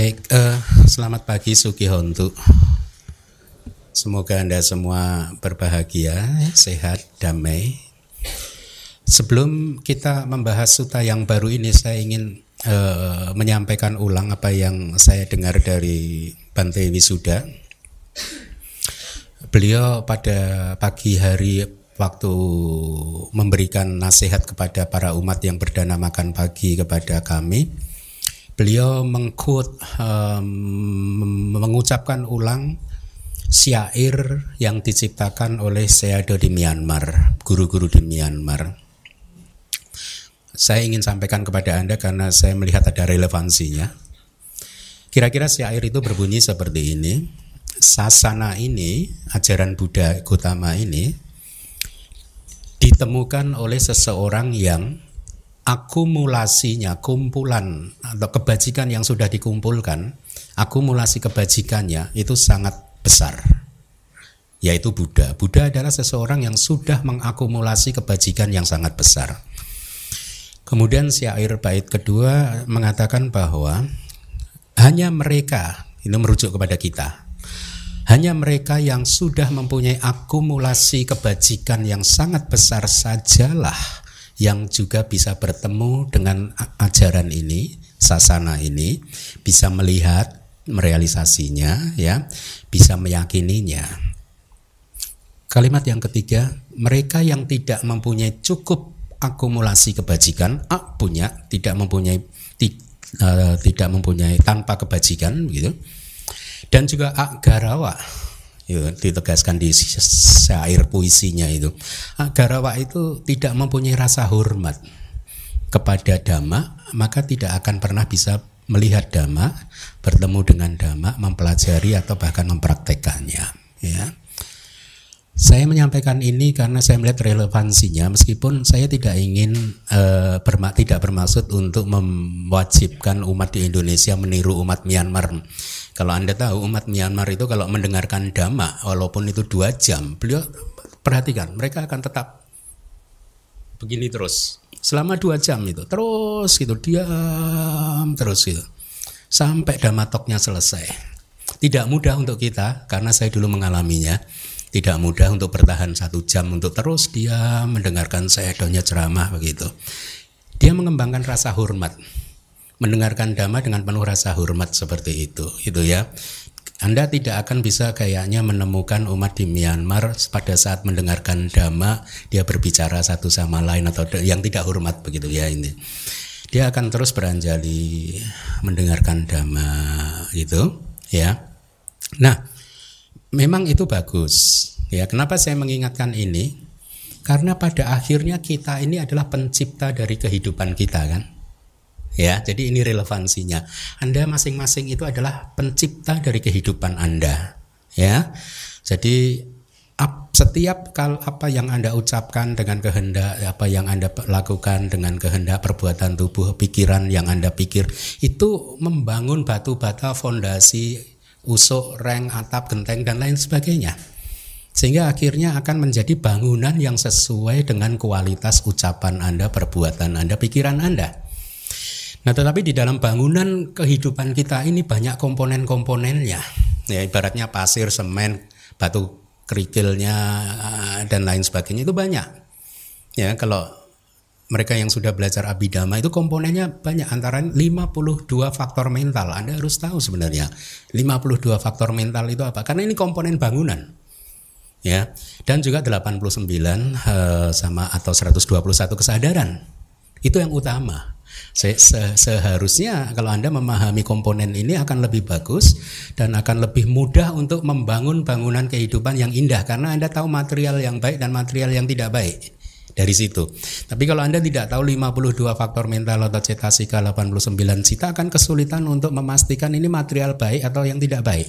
Baik, uh, selamat pagi Suki Hontu. Semoga Anda semua berbahagia, sehat, damai. Sebelum kita membahas suta yang baru ini, saya ingin uh, menyampaikan ulang apa yang saya dengar dari Bante Wisuda. Beliau pada pagi hari waktu memberikan nasihat kepada para umat yang berdana makan pagi kepada kami, beliau mengkut um, mengucapkan ulang syair yang diciptakan oleh Seado di Myanmar, guru-guru di Myanmar. Saya ingin sampaikan kepada Anda karena saya melihat ada relevansinya. Kira-kira syair itu berbunyi seperti ini. Sasana ini, ajaran Buddha Gautama ini ditemukan oleh seseorang yang akumulasinya, kumpulan atau kebajikan yang sudah dikumpulkan, akumulasi kebajikannya itu sangat besar. Yaitu Buddha. Buddha adalah seseorang yang sudah mengakumulasi kebajikan yang sangat besar. Kemudian syair bait kedua mengatakan bahwa hanya mereka, ini merujuk kepada kita, hanya mereka yang sudah mempunyai akumulasi kebajikan yang sangat besar sajalah yang juga bisa bertemu dengan ajaran ini, sasana ini, bisa melihat merealisasinya, ya, bisa meyakininya. Kalimat yang ketiga, mereka yang tidak mempunyai cukup akumulasi kebajikan, A punya, tidak mempunyai ti, uh, tidak mempunyai tanpa kebajikan gitu. Dan juga agarawa, itu ditegaskan di syair puisinya itu. Agarawa itu tidak mempunyai rasa hormat kepada dhamma, maka tidak akan pernah bisa melihat dhamma, bertemu dengan dhamma, mempelajari atau bahkan mempraktekannya. Ya. Saya menyampaikan ini karena saya melihat relevansinya, meskipun saya tidak ingin uh, bermak tidak bermaksud untuk mewajibkan umat di Indonesia meniru umat Myanmar kalau Anda tahu umat Myanmar itu kalau mendengarkan dhamma walaupun itu dua jam, beliau perhatikan mereka akan tetap begini terus selama dua jam itu terus gitu diam terus gitu sampai damatoknya selesai. Tidak mudah untuk kita karena saya dulu mengalaminya. Tidak mudah untuk bertahan satu jam untuk terus dia mendengarkan saya donya ceramah begitu. Dia mengembangkan rasa hormat mendengarkan dhamma dengan penuh rasa hormat seperti itu itu ya anda tidak akan bisa kayaknya menemukan umat di Myanmar pada saat mendengarkan dhamma dia berbicara satu sama lain atau yang tidak hormat begitu ya ini. Dia akan terus beranjali mendengarkan dhamma gitu ya. Nah, memang itu bagus. Ya, kenapa saya mengingatkan ini? Karena pada akhirnya kita ini adalah pencipta dari kehidupan kita kan ya jadi ini relevansinya. Anda masing-masing itu adalah pencipta dari kehidupan Anda. Ya jadi setiap kal apa yang Anda ucapkan dengan kehendak apa yang Anda lakukan dengan kehendak perbuatan tubuh pikiran yang Anda pikir itu membangun batu bata fondasi usuk reng atap genteng dan lain sebagainya. Sehingga akhirnya akan menjadi bangunan yang sesuai dengan kualitas ucapan Anda, perbuatan Anda, pikiran Anda. Nah, tetapi di dalam bangunan kehidupan kita ini banyak komponen-komponennya. Ya, ibaratnya pasir, semen, batu kerikilnya eh, dan lain sebagainya itu banyak. Ya, kalau mereka yang sudah belajar abidama itu komponennya banyak antara 52 faktor mental. Anda harus tahu sebenarnya 52 faktor mental itu apa? Karena ini komponen bangunan. Ya. Dan juga 89 eh, sama atau 121 kesadaran. Itu yang utama. Se -se Seharusnya kalau Anda memahami komponen ini akan lebih bagus dan akan lebih mudah untuk membangun bangunan kehidupan yang indah karena Anda tahu material yang baik dan material yang tidak baik dari situ. Tapi kalau Anda tidak tahu 52 faktor mental atau cetasika 89 cita akan kesulitan untuk memastikan ini material baik atau yang tidak baik.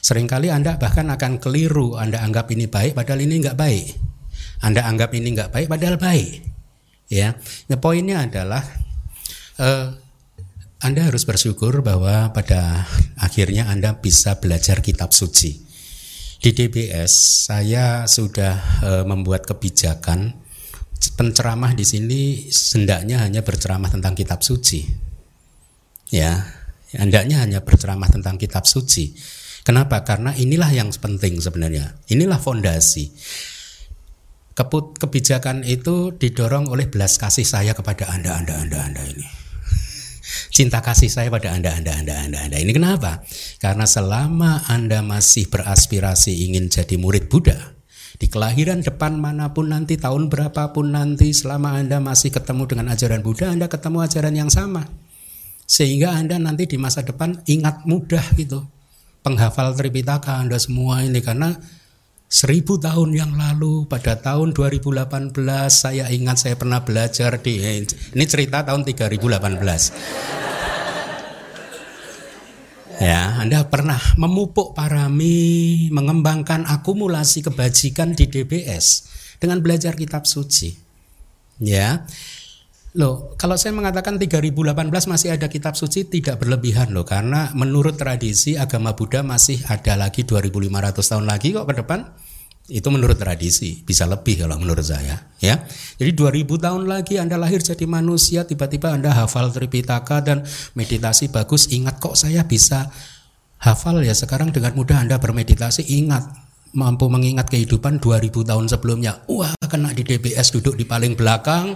Seringkali Anda bahkan akan keliru, Anda anggap ini baik padahal ini enggak baik. Anda anggap ini enggak baik padahal baik. Ya. Nah, poinnya adalah uh, Anda harus bersyukur bahwa pada akhirnya Anda bisa belajar kitab suci. Di DBS saya sudah uh, membuat kebijakan penceramah di sini sendaknya hanya berceramah tentang kitab suci. Ya, Hendaknya hanya berceramah tentang kitab suci. Kenapa? Karena inilah yang penting sebenarnya. Inilah fondasi. Keput, kebijakan itu didorong oleh belas kasih saya kepada Anda, Anda, Anda, Anda ini. Cinta kasih saya pada Anda, Anda, Anda, Anda, Anda. Ini kenapa? Karena selama Anda masih beraspirasi ingin jadi murid Buddha, di kelahiran depan mana pun nanti, tahun berapapun nanti, selama Anda masih ketemu dengan ajaran Buddha, Anda ketemu ajaran yang sama. Sehingga Anda nanti di masa depan ingat mudah gitu. Penghafal Tripitaka Anda semua ini karena seribu tahun yang lalu pada tahun 2018 saya ingat saya pernah belajar di ini cerita tahun 3018 ya Anda pernah memupuk parami mengembangkan akumulasi kebajikan di DBS dengan belajar kitab suci. Ya Loh, kalau saya mengatakan 3018 masih ada kitab suci tidak berlebihan loh karena menurut tradisi agama Buddha masih ada lagi 2500 tahun lagi kok ke depan. Itu menurut tradisi, bisa lebih kalau menurut saya, ya. Jadi 2000 tahun lagi Anda lahir jadi manusia, tiba-tiba Anda hafal Tripitaka dan meditasi bagus, ingat kok saya bisa hafal ya sekarang dengan mudah Anda bermeditasi, ingat mampu mengingat kehidupan 2000 tahun sebelumnya. Wah, kena di DBS duduk di paling belakang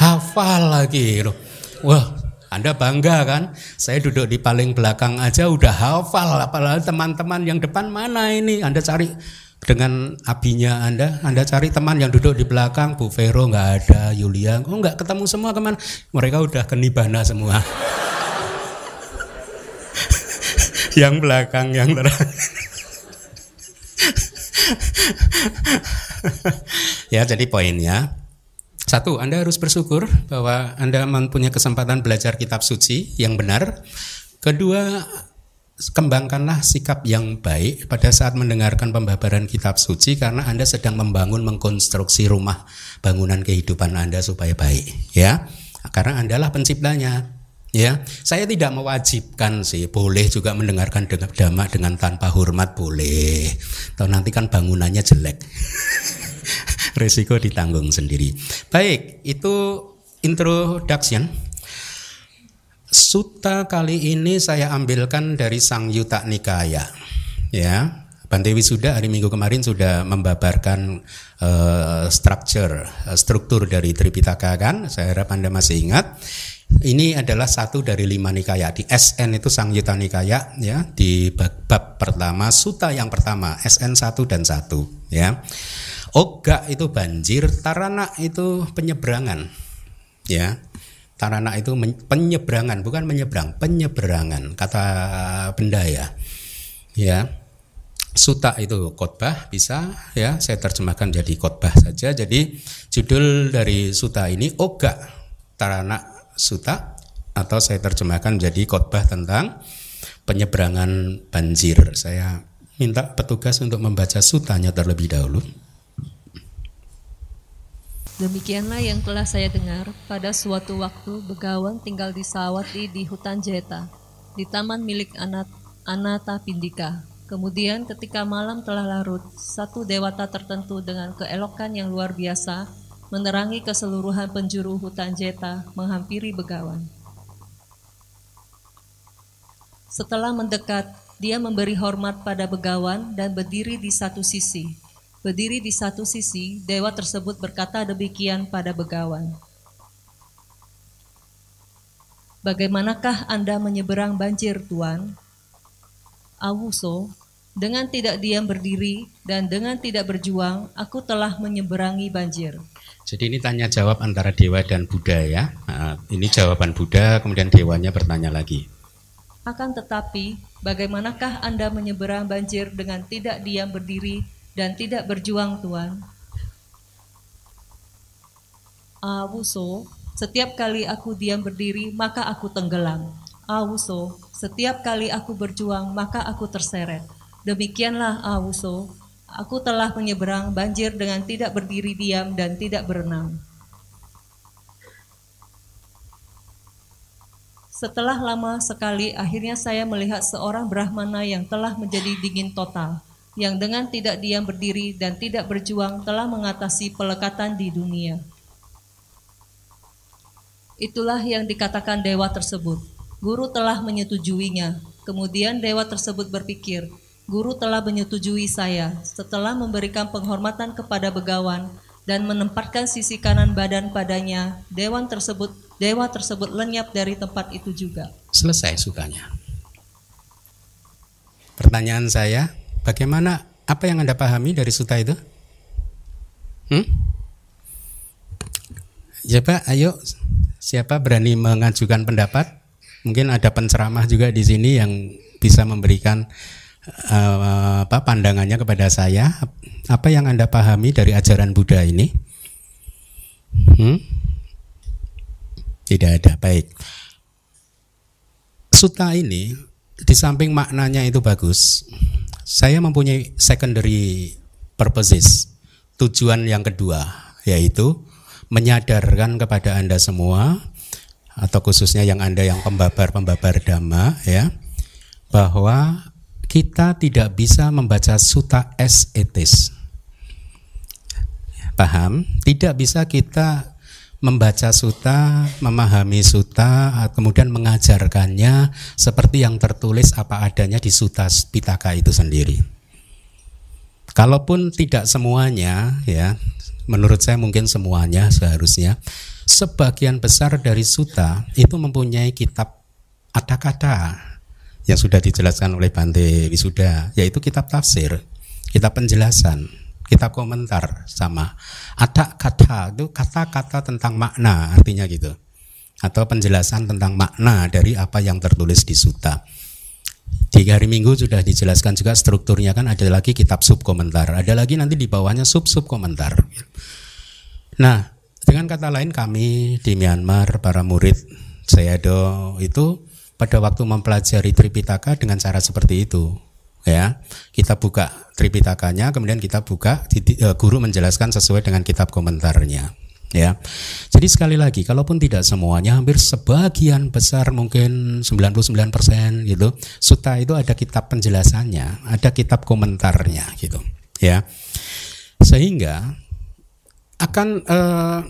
hafal lagi loh. Wah, anda bangga kan? Saya duduk di paling belakang aja udah hafal, apalagi teman-teman yang depan mana ini? Anda cari dengan abinya Anda, Anda cari teman yang duduk di belakang, Bu Vero nggak ada, Yulia, oh nggak ketemu semua ke mana? Mereka udah ke Nibana semua. yang belakang, yang terang. ya jadi poinnya satu, Anda harus bersyukur bahwa Anda mempunyai kesempatan belajar kitab suci yang benar. Kedua, kembangkanlah sikap yang baik pada saat mendengarkan pembabaran kitab suci karena Anda sedang membangun mengkonstruksi rumah bangunan kehidupan Anda supaya baik, ya. Karena Anda lah penciptanya. Ya, saya tidak mewajibkan sih, boleh juga mendengarkan dhamma dengan tanpa hormat boleh. Atau nanti kan bangunannya jelek. Resiko ditanggung sendiri. Baik, itu introduction. Suta kali ini saya ambilkan dari Sang Yuta Nikaya. Ya, Bante Wisuda hari Minggu kemarin sudah membabarkan uh, structure, uh, struktur dari Tripitaka kan. Saya harap Anda masih ingat. Ini adalah satu dari lima nikaya. Di SN itu Sang Yuta Nikaya ya, di bab, bab pertama, suta yang pertama, SN 1 dan 1 ya. Oga itu banjir, tarana itu penyeberangan. Ya. Tarana itu penyeberangan, bukan menyeberang, penyeberangan kata benda ya. Ya. Suta itu khotbah bisa ya, saya terjemahkan jadi khotbah saja. Jadi judul dari suta ini Oga Tarana Suta atau saya terjemahkan jadi khotbah tentang penyeberangan banjir. Saya minta petugas untuk membaca sutanya terlebih dahulu. Demikianlah yang telah saya dengar pada suatu waktu Begawan tinggal di Sawati di hutan Jeta, di taman milik anak Anata Pindika. Kemudian ketika malam telah larut, satu dewata tertentu dengan keelokan yang luar biasa menerangi keseluruhan penjuru hutan Jeta menghampiri Begawan. Setelah mendekat, dia memberi hormat pada Begawan dan berdiri di satu sisi, Berdiri di satu sisi, dewa tersebut berkata demikian pada begawan. Bagaimanakah Anda menyeberang banjir, Tuan? Awuso, dengan tidak diam berdiri dan dengan tidak berjuang, aku telah menyeberangi banjir. Jadi ini tanya jawab antara dewa dan Buddha ya. Nah, ini jawaban Buddha, kemudian dewanya bertanya lagi. Akan tetapi, bagaimanakah Anda menyeberang banjir dengan tidak diam berdiri dan tidak berjuang Tuhan. Awuso, setiap kali aku diam berdiri maka aku tenggelam. Awuso, setiap kali aku berjuang maka aku terseret. Demikianlah Awuso, aku telah menyeberang banjir dengan tidak berdiri diam dan tidak berenang. Setelah lama sekali, akhirnya saya melihat seorang Brahmana yang telah menjadi dingin total yang dengan tidak diam berdiri dan tidak berjuang telah mengatasi pelekatan di dunia. Itulah yang dikatakan dewa tersebut. Guru telah menyetujuinya. Kemudian dewa tersebut berpikir, Guru telah menyetujui saya setelah memberikan penghormatan kepada begawan dan menempatkan sisi kanan badan padanya. Dewan tersebut dewa tersebut lenyap dari tempat itu juga. Selesai sukanya. Pertanyaan saya, bagaimana apa yang Anda pahami dari suta itu? Hmm? Ya Pak, ayo siapa berani mengajukan pendapat? Mungkin ada penceramah juga di sini yang bisa memberikan uh, apa pandangannya kepada saya. Apa yang Anda pahami dari ajaran Buddha ini? Hmm? Tidak ada. Baik. Suta ini di samping maknanya itu bagus, saya mempunyai secondary purposes. Tujuan yang kedua yaitu menyadarkan kepada Anda semua atau khususnya yang Anda yang pembabar-pembabar dhamma ya bahwa kita tidak bisa membaca suta es etis. Paham? Tidak bisa kita membaca suta, memahami suta, kemudian mengajarkannya seperti yang tertulis apa adanya di suta Pitaka itu sendiri. Kalaupun tidak semuanya, ya, menurut saya mungkin semuanya seharusnya sebagian besar dari suta itu mempunyai kitab kata-kata yang sudah dijelaskan oleh Bante Wisuda, yaitu kitab tafsir, kitab penjelasan, kitab komentar sama. Ada kata itu kata-kata tentang makna artinya gitu. Atau penjelasan tentang makna dari apa yang tertulis di suta. Di hari Minggu sudah dijelaskan juga strukturnya kan ada lagi kitab sub komentar, ada lagi nanti di bawahnya sub sub komentar. Nah, dengan kata lain kami di Myanmar para murid Sayado itu pada waktu mempelajari Tripitaka dengan cara seperti itu ya kita buka Tripitakanya kemudian kita buka e, guru menjelaskan sesuai dengan kitab komentarnya. Ya jadi sekali lagi kalaupun tidak semuanya hampir sebagian besar mungkin 99% gitu suta itu ada kitab penjelasannya ada kitab komentarnya gitu ya. Sehingga akan eh,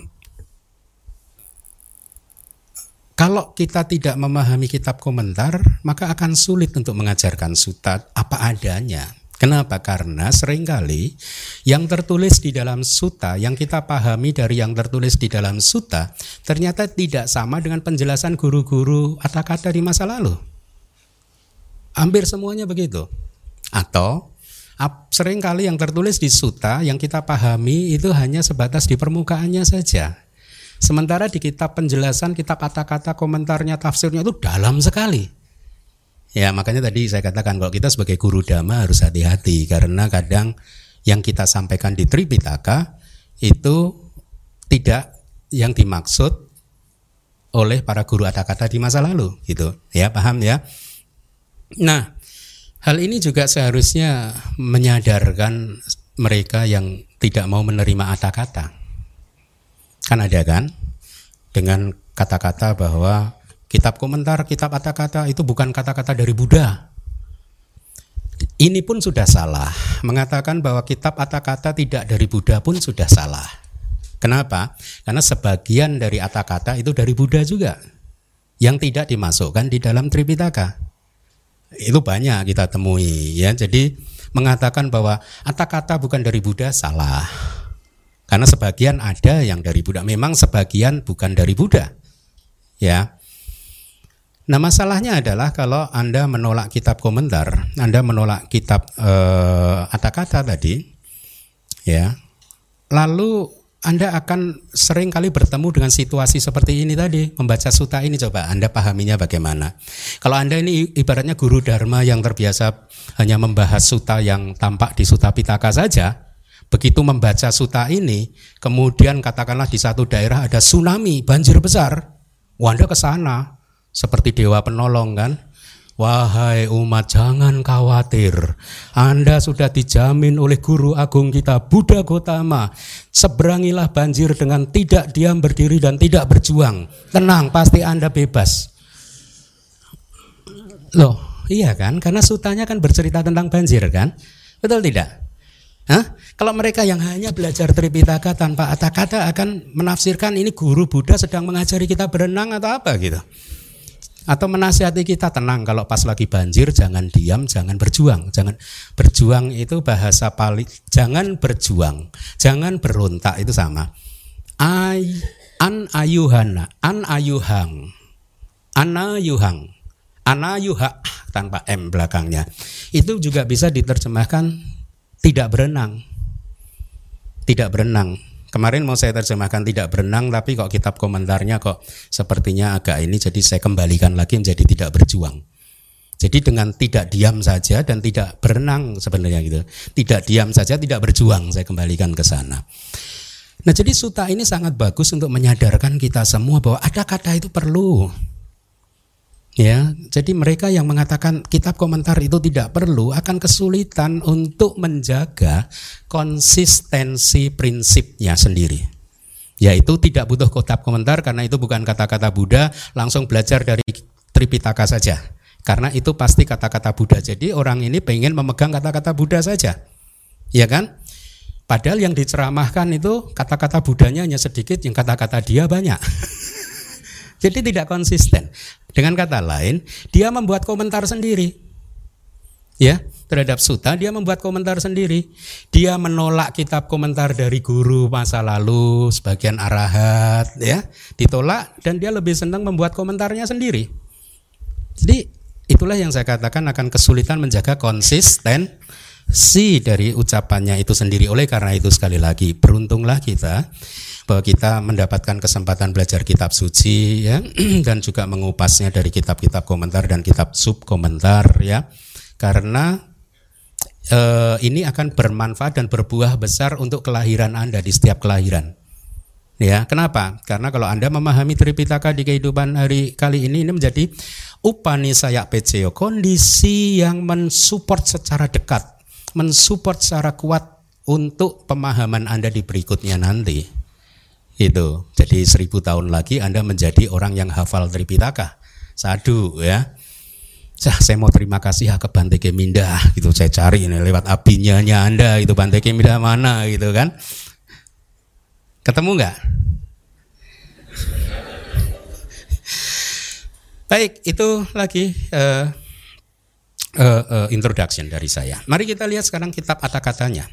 kalau kita tidak memahami kitab komentar, maka akan sulit untuk mengajarkan suta apa adanya. Kenapa? Karena sering kali yang tertulis di dalam suta, yang kita pahami dari yang tertulis di dalam suta, ternyata tidak sama dengan penjelasan guru-guru kata-kata di masa lalu. Hampir semuanya begitu. Atau sering kali yang tertulis di suta yang kita pahami itu hanya sebatas di permukaannya saja. Sementara di kitab penjelasan, kitab kata-kata, komentarnya, tafsirnya itu dalam sekali. Ya makanya tadi saya katakan kalau kita sebagai guru dhamma harus hati-hati karena kadang yang kita sampaikan di Tripitaka itu tidak yang dimaksud oleh para guru kata-kata di masa lalu gitu ya paham ya nah Hal ini juga seharusnya menyadarkan mereka yang tidak mau menerima kata-kata. Kan ada kan? Dengan kata-kata bahwa kitab komentar, kitab kata-kata itu bukan kata-kata dari Buddha. Ini pun sudah salah. Mengatakan bahwa kitab kata-kata tidak dari Buddha pun sudah salah. Kenapa? Karena sebagian dari kata-kata itu dari Buddha juga. Yang tidak dimasukkan di dalam Tripitaka itu banyak kita temui ya. Jadi mengatakan bahwa kata-kata bukan dari Buddha salah. Karena sebagian ada yang dari Buddha, memang sebagian bukan dari Buddha. Ya. Nah, masalahnya adalah kalau Anda menolak kitab komentar, Anda menolak kitab eh, kata-kata tadi, ya. Lalu anda akan sering kali bertemu dengan situasi seperti ini tadi, membaca suta ini coba Anda pahaminya bagaimana. Kalau Anda ini ibaratnya guru dharma yang terbiasa hanya membahas suta yang tampak di suta pitaka saja, begitu membaca suta ini, kemudian katakanlah di satu daerah ada tsunami, banjir besar, Anda ke sana seperti dewa penolong kan, Wahai umat jangan khawatir. Anda sudah dijamin oleh guru agung kita Buddha Gotama Seberangilah banjir dengan tidak diam berdiri dan tidak berjuang. Tenang pasti Anda bebas. Loh iya kan? Karena sutanya kan bercerita tentang banjir kan? Betul tidak? Hah? Kalau mereka yang hanya belajar Tripitaka tanpa kata-kata akan menafsirkan ini guru Buddha sedang mengajari kita berenang atau apa gitu atau menasihati kita tenang kalau pas lagi banjir jangan diam, jangan berjuang. Jangan berjuang itu bahasa Pali, jangan berjuang, jangan berontak itu sama. Ay, an ayuhana, an ayuhang, anayuhang, anayuha tanpa m belakangnya. Itu juga bisa diterjemahkan tidak berenang. Tidak berenang. Kemarin mau saya terjemahkan tidak berenang tapi kok kitab komentarnya kok sepertinya agak ini jadi saya kembalikan lagi menjadi tidak berjuang. Jadi dengan tidak diam saja dan tidak berenang sebenarnya gitu. Tidak diam saja tidak berjuang saya kembalikan ke sana. Nah, jadi suta ini sangat bagus untuk menyadarkan kita semua bahwa ada kata itu perlu. Ya, jadi mereka yang mengatakan kitab komentar itu tidak perlu akan kesulitan untuk menjaga konsistensi prinsipnya sendiri. Yaitu tidak butuh kitab komentar karena itu bukan kata-kata Buddha, langsung belajar dari Tripitaka saja. Karena itu pasti kata-kata Buddha. Jadi orang ini pengen memegang kata-kata Buddha saja. Ya kan? Padahal yang diceramahkan itu kata-kata Budanya hanya sedikit, yang kata-kata dia banyak. Jadi tidak konsisten. Dengan kata lain, dia membuat komentar sendiri. Ya, terhadap suta dia membuat komentar sendiri. Dia menolak kitab komentar dari guru masa lalu, sebagian arahat, ya, ditolak dan dia lebih senang membuat komentarnya sendiri. Jadi itulah yang saya katakan akan kesulitan menjaga konsisten si dari ucapannya itu sendiri. Oleh karena itu sekali lagi beruntunglah kita bahwa kita mendapatkan kesempatan belajar kitab suci ya dan juga mengupasnya dari kitab-kitab komentar dan kitab sub komentar ya karena eh, ini akan bermanfaat dan berbuah besar untuk kelahiran Anda di setiap kelahiran. Ya, kenapa? Karena kalau Anda memahami Tripitaka di kehidupan hari kali ini ini menjadi upanisaya peceo, kondisi yang mensupport secara dekat, mensupport secara kuat untuk pemahaman Anda di berikutnya nanti. Itu. Jadi seribu tahun lagi Anda menjadi orang yang hafal Tripitaka. Sadu ya. Sah, saya mau terima kasih ya ke Bante Keminda gitu saya cari ini lewat apinya Anda itu Bante Keminda mana gitu kan. Ketemu nggak? Baik, itu lagi uh, uh, uh, introduction dari saya. Mari kita lihat sekarang kitab kata-katanya.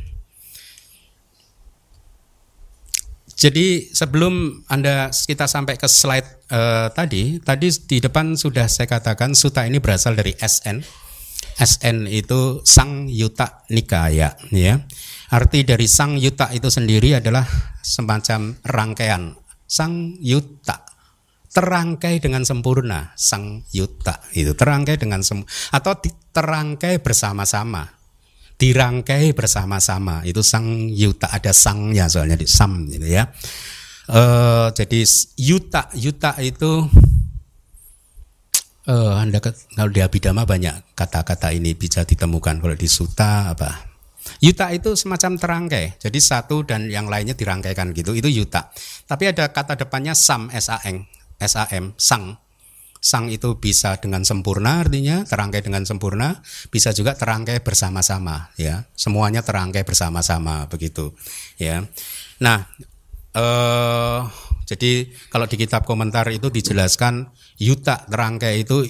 Jadi sebelum Anda kita sampai ke slide uh, tadi, tadi di depan sudah saya katakan suta ini berasal dari SN. SN itu Sang Yuta Nikaya, ya. Arti dari Sang Yuta itu sendiri adalah semacam rangkaian Sang Yuta terangkai dengan sempurna Sang Yuta. Itu terangkai dengan sem atau terangkai bersama-sama. Dirangkai bersama-sama. Itu sang yuta ada sangnya soalnya di sam gitu ya. E, jadi yuta yuta itu e, anda kalau di abidama banyak kata-kata ini bisa ditemukan. Kalau di suta apa? Yuta itu semacam terangkai. Jadi satu dan yang lainnya dirangkaikan gitu. Itu yuta. Tapi ada kata depannya sam sam sam sang. Sang itu bisa dengan sempurna artinya terangkai dengan sempurna bisa juga terangkai bersama-sama ya. Semuanya terangkai bersama-sama begitu ya. Nah eh, jadi kalau di kitab komentar itu dijelaskan yuta terangkai itu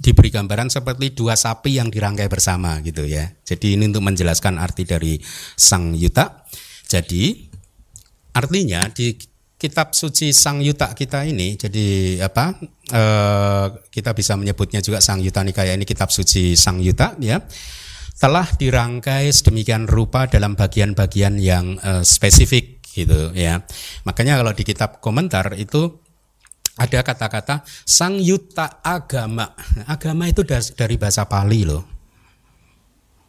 diberi gambaran seperti dua sapi yang dirangkai bersama gitu ya. Jadi ini untuk menjelaskan arti dari sang yuta. Jadi artinya di kitab suci Sang Yuta kita ini jadi apa e, kita bisa menyebutnya juga Sang Yuta Nikaya. Ini kitab suci Sang Yuta ya. Telah dirangkai sedemikian rupa dalam bagian-bagian yang e, spesifik gitu ya. Makanya kalau di kitab komentar itu ada kata-kata Sang Yuta agama. Agama itu dari bahasa Pali loh.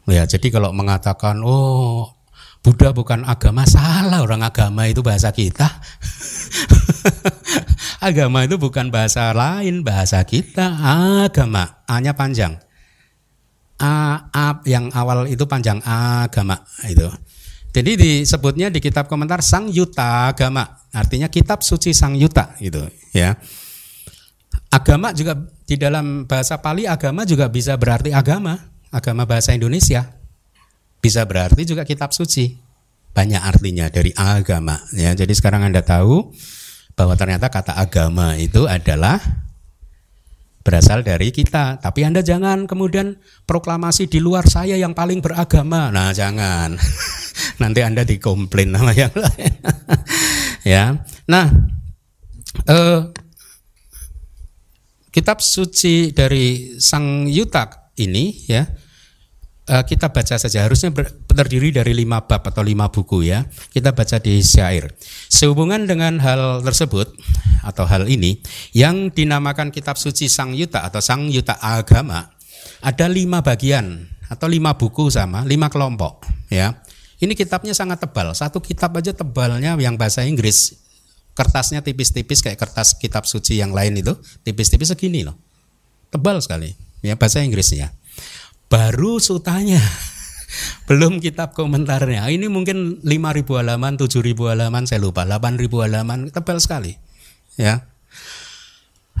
Ya jadi kalau mengatakan oh Buddha bukan agama salah orang agama itu bahasa kita. Agama itu bukan bahasa lain bahasa kita. Agama hanya panjang. A, a yang awal itu panjang agama itu. Jadi disebutnya di kitab komentar Sang Yuta Agama. Artinya kitab suci Sang Yuta gitu ya. Agama juga di dalam bahasa Pali agama juga bisa berarti agama agama bahasa Indonesia bisa berarti juga kitab suci. Banyak artinya dari agama ya. Jadi sekarang Anda tahu bahwa ternyata kata agama itu adalah berasal dari kita. Tapi Anda jangan kemudian proklamasi di luar saya yang paling beragama. Nah, jangan. Nanti Anda dikomplain sama yang lain. ya. Nah, eh, kitab suci dari Sang Yutak ini ya kita baca saja. Harusnya ber, terdiri dari lima bab atau lima buku ya. Kita baca di syair. Sehubungan dengan hal tersebut atau hal ini yang dinamakan kitab suci Sang Yuta atau Sang Yuta agama ada lima bagian atau lima buku sama lima kelompok ya. Ini kitabnya sangat tebal. Satu kitab aja tebalnya yang bahasa Inggris. Kertasnya tipis-tipis kayak kertas kitab suci yang lain itu. Tipis-tipis segini loh. Tebal sekali ya bahasa Inggrisnya baru sutanya belum kitab komentarnya. Ini mungkin 5000 halaman 7000 halaman saya lupa. 8000 halaman tebal sekali. Ya.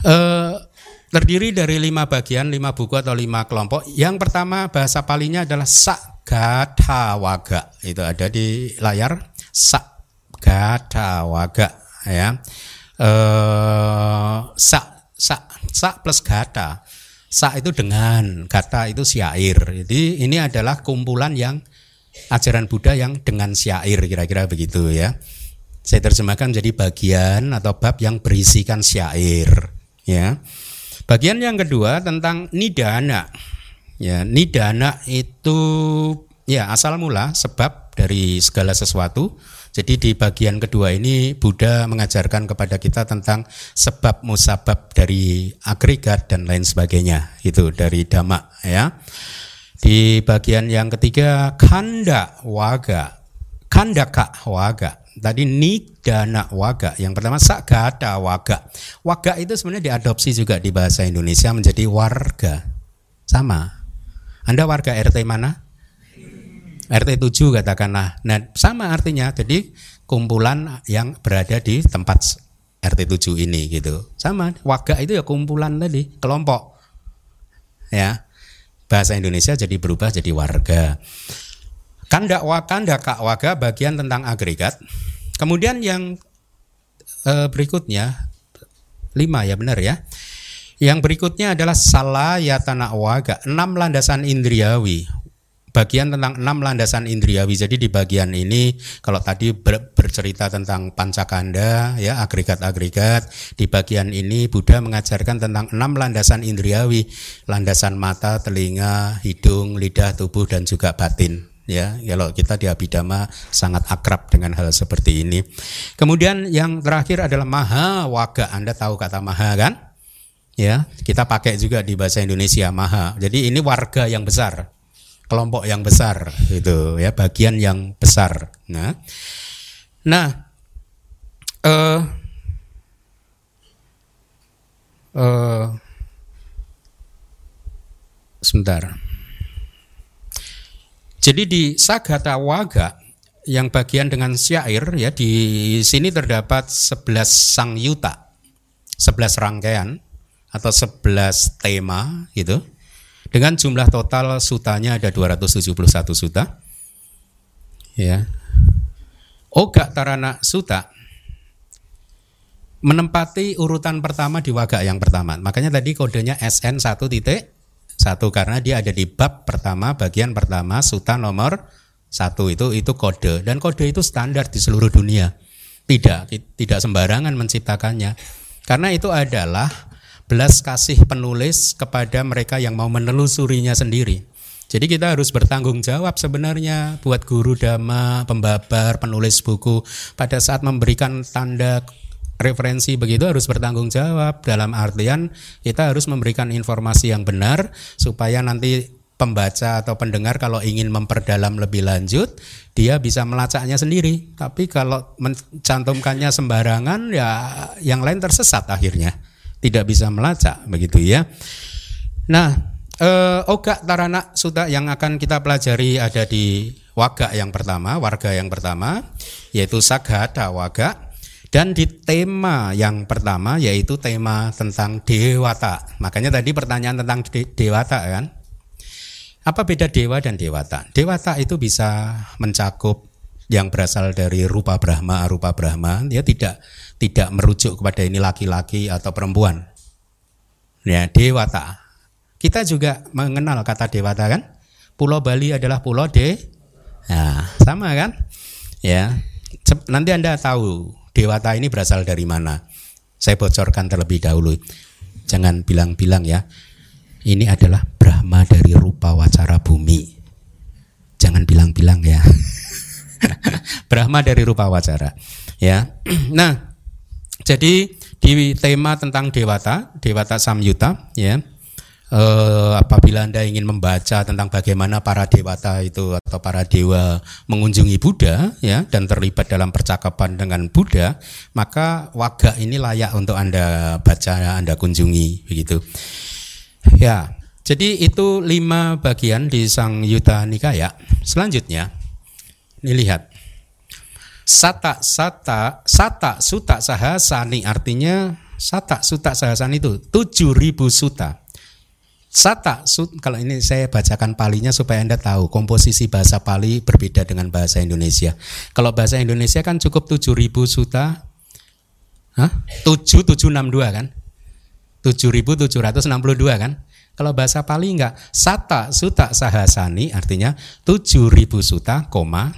E, terdiri dari lima bagian lima buku atau lima kelompok. Yang pertama bahasa palinya adalah waga itu ada di layar. Waga ya. Eh sa sa sa plus gata sa itu dengan gata itu syair. Jadi ini adalah kumpulan yang ajaran Buddha yang dengan syair kira-kira begitu ya. Saya terjemahkan menjadi bagian atau bab yang berisikan syair ya. Bagian yang kedua tentang nidana ya. Nidana itu ya asal mula sebab dari segala sesuatu jadi di bagian kedua ini Buddha mengajarkan kepada kita tentang sebab musabab dari agregat dan lain sebagainya. Itu dari dhamma ya. Di bagian yang ketiga kanda waga. Kandaka waga. Tadi nidana waga. Yang pertama sagada waga. Waga itu sebenarnya diadopsi juga di bahasa Indonesia menjadi warga. Sama. Anda warga RT mana? RT 7 katakanlah. Nah, sama artinya. Jadi kumpulan yang berada di tempat RT 7 ini gitu. Sama, waga itu ya kumpulan tadi, kelompok. Ya. Bahasa Indonesia jadi berubah jadi warga. Kandak wakanda kak waga bagian tentang agregat. Kemudian yang eh, berikutnya lima ya benar ya. Yang berikutnya adalah salah yatana waga, enam landasan indriawi bagian tentang enam landasan indriawi. Jadi di bagian ini kalau tadi ber, bercerita tentang pancakanda ya agregat-agregat, di bagian ini Buddha mengajarkan tentang enam landasan indriawi, landasan mata, telinga, hidung, lidah, tubuh dan juga batin. Ya kalau kita di abidama sangat akrab dengan hal seperti ini. Kemudian yang terakhir adalah maha waga. Anda tahu kata maha kan? Ya kita pakai juga di bahasa Indonesia maha. Jadi ini warga yang besar kelompok yang besar itu ya bagian yang besar. Nah nah uh, uh, sebentar. Jadi di Sagata Waga yang bagian dengan syair ya di sini terdapat 11 sang yuta 11 rangkaian atau 11 tema gitu dengan jumlah total sutanya ada 271 suta. Ya. Oga Tarana Suta menempati urutan pertama di waga yang pertama. Makanya tadi kodenya SN 1 titik satu karena dia ada di bab pertama bagian pertama suta nomor satu itu itu kode dan kode itu standar di seluruh dunia tidak tidak sembarangan menciptakannya karena itu adalah belas kasih penulis kepada mereka yang mau menelusurinya sendiri. Jadi kita harus bertanggung jawab sebenarnya buat guru dhamma, pembabar, penulis buku. Pada saat memberikan tanda referensi begitu harus bertanggung jawab. Dalam artian kita harus memberikan informasi yang benar supaya nanti pembaca atau pendengar kalau ingin memperdalam lebih lanjut dia bisa melacaknya sendiri. Tapi kalau mencantumkannya sembarangan ya yang lain tersesat akhirnya tidak bisa melacak begitu ya. Nah, eh, Oga Tarana Suta yang akan kita pelajari ada di waga yang pertama, warga yang pertama yaitu Sagada Waga dan di tema yang pertama yaitu tema tentang dewata. Makanya tadi pertanyaan tentang de dewata kan. Apa beda dewa dan dewata? Dewata itu bisa mencakup yang berasal dari rupa Brahma, arupa Brahma, dia tidak tidak merujuk kepada ini laki-laki atau perempuan. Ya, dewata. Kita juga mengenal kata dewata kan? Pulau Bali adalah pulau de Nah, sama kan? Ya. Nanti Anda tahu dewata ini berasal dari mana. Saya bocorkan terlebih dahulu. Jangan bilang-bilang ya. Ini adalah Brahma dari rupa wacara bumi. Jangan bilang-bilang ya. Brahma dari rupa wacara. Ya. Nah, jadi di tema tentang dewata, dewata samyuta ya eh, apabila Anda ingin membaca tentang bagaimana para dewata itu atau para dewa mengunjungi Buddha ya dan terlibat dalam percakapan dengan Buddha, maka waga ini layak untuk Anda baca, Anda kunjungi begitu. Ya, jadi itu lima bagian di Sang Yuta Nikaya. Selanjutnya, ini lihat. Sata sata sata suta sahasani artinya sata suta sahasani itu tujuh ribu suta Sata, kalau ini saya bacakan palinya supaya Anda tahu komposisi bahasa Pali berbeda dengan bahasa Indonesia. Kalau bahasa Indonesia kan cukup 7000 suta, Hah? 7762 kan? 7762 kan? Kalau bahasa Pali enggak, sata suta sahasani artinya 7000 suta, koma,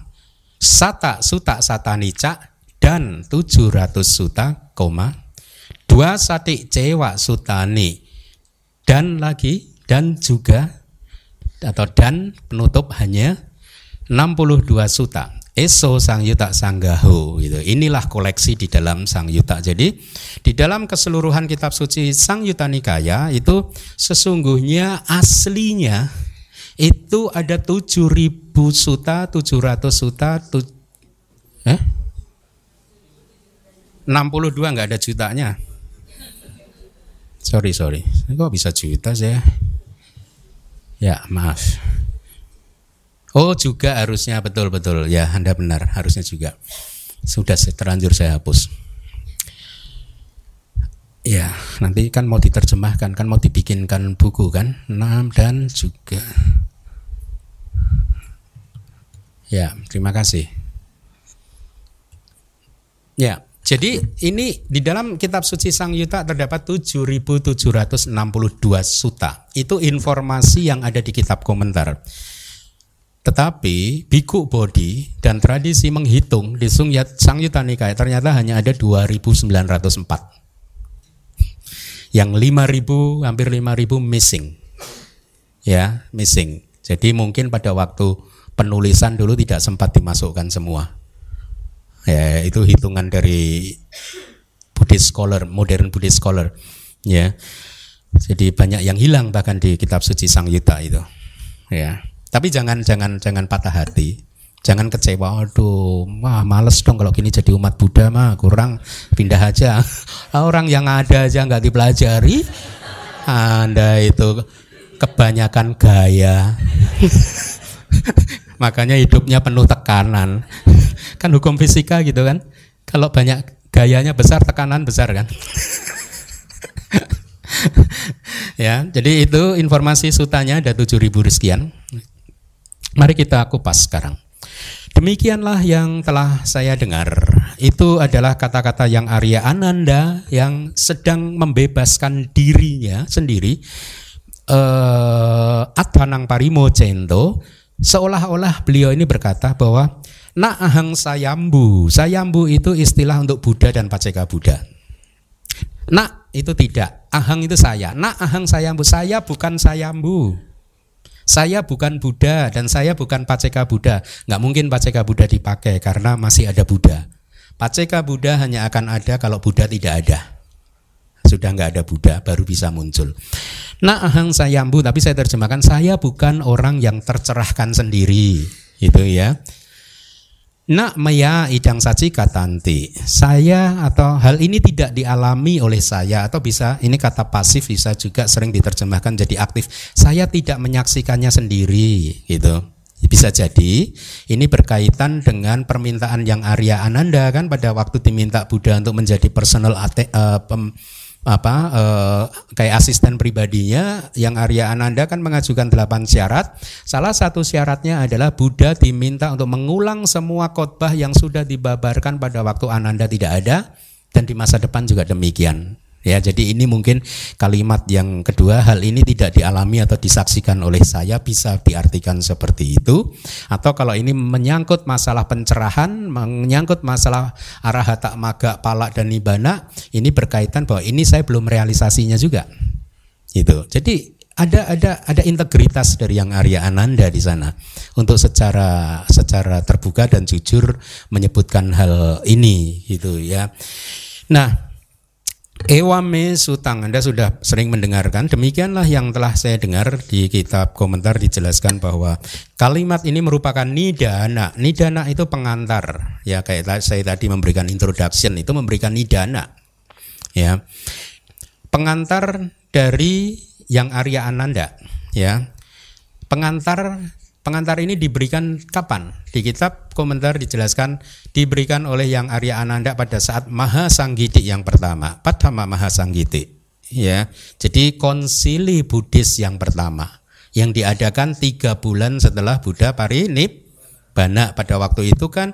sata suta satanica dan 700 suta, koma, dua sati cewa sutani dan lagi dan juga atau dan penutup hanya 62 suta. Eso Sang Yuta Sanggaho gitu. Inilah koleksi di dalam Sang Yuta. Jadi di dalam keseluruhan kitab suci Sang Yuta Nikaya itu sesungguhnya aslinya itu ada 7000 suta, 700 suta, tu, eh? 62 nggak ada jutanya. Sorry, sorry. Kok bisa juta saya? Ya, maaf. Oh, juga harusnya betul-betul. Ya, Anda benar. Harusnya juga. Sudah terlanjur saya hapus. Ya, nanti kan mau diterjemahkan, kan mau dibikinkan buku kan? Enam dan juga. Ya, terima kasih. Ya, jadi ini di dalam kitab suci Sang Yuta terdapat 7762 suta. Itu informasi yang ada di kitab komentar. Tetapi Biku Bodhi dan tradisi menghitung di Sang Yuta Nikaya ternyata hanya ada 2904. Yang 5000 hampir 5000 missing. Ya, missing. Jadi mungkin pada waktu penulisan dulu tidak sempat dimasukkan semua. Ya itu hitungan dari Buddhist scholar modern Buddhist scholar. Ya. Jadi banyak yang hilang bahkan di kitab suci Sang Yuta itu. Ya. Tapi jangan jangan jangan patah hati jangan kecewa. Aduh wah males dong kalau gini jadi umat Buddha mah. Kurang pindah aja. Orang yang ada aja nggak dipelajari. Anda itu kebanyakan gaya. Makanya hidupnya penuh tekanan. Kan hukum fisika gitu kan? Kalau banyak gayanya besar tekanan besar kan? Ya jadi itu informasi sutanya ada 7000 sekian mari kita kupas sekarang Demikianlah yang telah saya dengar. Itu adalah kata-kata yang Arya Ananda yang sedang membebaskan dirinya sendiri. Uh, Athanang Parimo Cento Seolah-olah beliau ini berkata bahwa Nak ahang sayambu. Sayambu itu istilah untuk Buddha dan Paceka Buddha. Nak itu tidak. Ahang itu saya. Nak ahang sayambu. Saya bukan sayambu. Saya bukan Buddha dan saya bukan Paceka Buddha. Nggak mungkin Paceka Buddha dipakai karena masih ada Buddha. Paceka Buddha hanya akan ada kalau Buddha tidak ada sudah nggak ada Buddha baru bisa muncul. Nah ahang sayambu tapi saya terjemahkan saya bukan orang yang tercerahkan sendiri itu ya. Nak maya idang saci katanti. Saya atau hal ini tidak dialami oleh saya atau bisa ini kata pasif bisa juga sering diterjemahkan jadi aktif. Saya tidak menyaksikannya sendiri gitu. Bisa jadi ini berkaitan dengan permintaan yang Arya Ananda kan pada waktu diminta Buddha untuk menjadi personal ate, uh, pem, apa eh, kayak asisten pribadinya yang Arya Ananda kan mengajukan delapan syarat. Salah satu syaratnya adalah Buddha diminta untuk mengulang semua khotbah yang sudah dibabarkan pada waktu Ananda tidak ada dan di masa depan juga demikian. Ya, jadi ini mungkin kalimat yang kedua hal ini tidak dialami atau disaksikan oleh saya bisa diartikan seperti itu atau kalau ini menyangkut masalah pencerahan, menyangkut masalah arahata maga palak dan nibana, ini berkaitan bahwa ini saya belum realisasinya juga. Itu. Jadi ada ada ada integritas dari yang Arya Ananda di sana untuk secara secara terbuka dan jujur menyebutkan hal ini gitu ya. Nah, Ewame Sutang Anda sudah sering mendengarkan. Demikianlah yang telah saya dengar Di kitab komentar dijelaskan bahwa Kalimat ini merupakan nidana. Nidana itu pengantar. Ya kayak saya tadi memberikan introduction Itu memberikan nidana. Ya. Pengantar dari yang Arya Ananda. Ya. Pengantar Pengantar ini diberikan kapan? Di kitab komentar dijelaskan diberikan oleh yang Arya Ananda pada saat Maha Sanggiti yang pertama, Padma Maha Sanggiti. Ya, jadi konsili Buddhis yang pertama yang diadakan tiga bulan setelah Buddha Parinibbana pada waktu itu kan.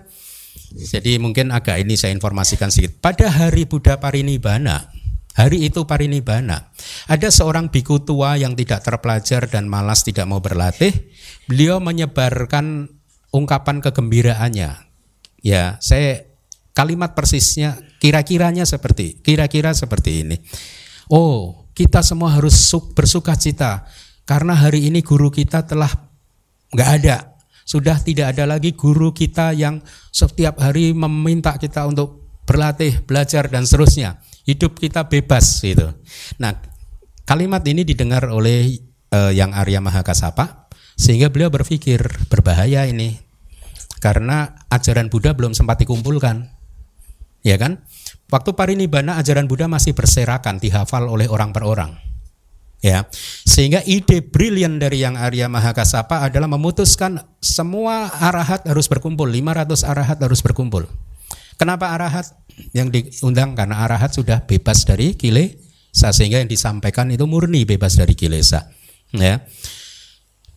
Jadi mungkin agak ini saya informasikan sedikit. Pada hari Buddha Parinibbana, hari itu Parinibbana, ada seorang biku tua yang tidak terpelajar dan malas tidak mau berlatih beliau menyebarkan ungkapan kegembiraannya. Ya, saya kalimat persisnya kira-kiranya seperti kira-kira seperti ini. Oh, kita semua harus bersuka cita karena hari ini guru kita telah nggak ada. Sudah tidak ada lagi guru kita yang setiap hari meminta kita untuk berlatih, belajar dan seterusnya. Hidup kita bebas gitu. Nah, kalimat ini didengar oleh uh, yang Arya Mahakasapa sehingga beliau berpikir berbahaya ini karena ajaran Buddha belum sempat dikumpulkan. Ya kan? Waktu parinibbana ajaran Buddha masih berserakan, dihafal oleh orang per orang. Ya. Sehingga ide brilian dari yang Arya Mahakasapa adalah memutuskan semua arahat harus berkumpul, 500 arahat harus berkumpul. Kenapa arahat? Yang diundang karena arahat sudah bebas dari kilesa sehingga yang disampaikan itu murni bebas dari kilesa. Ya.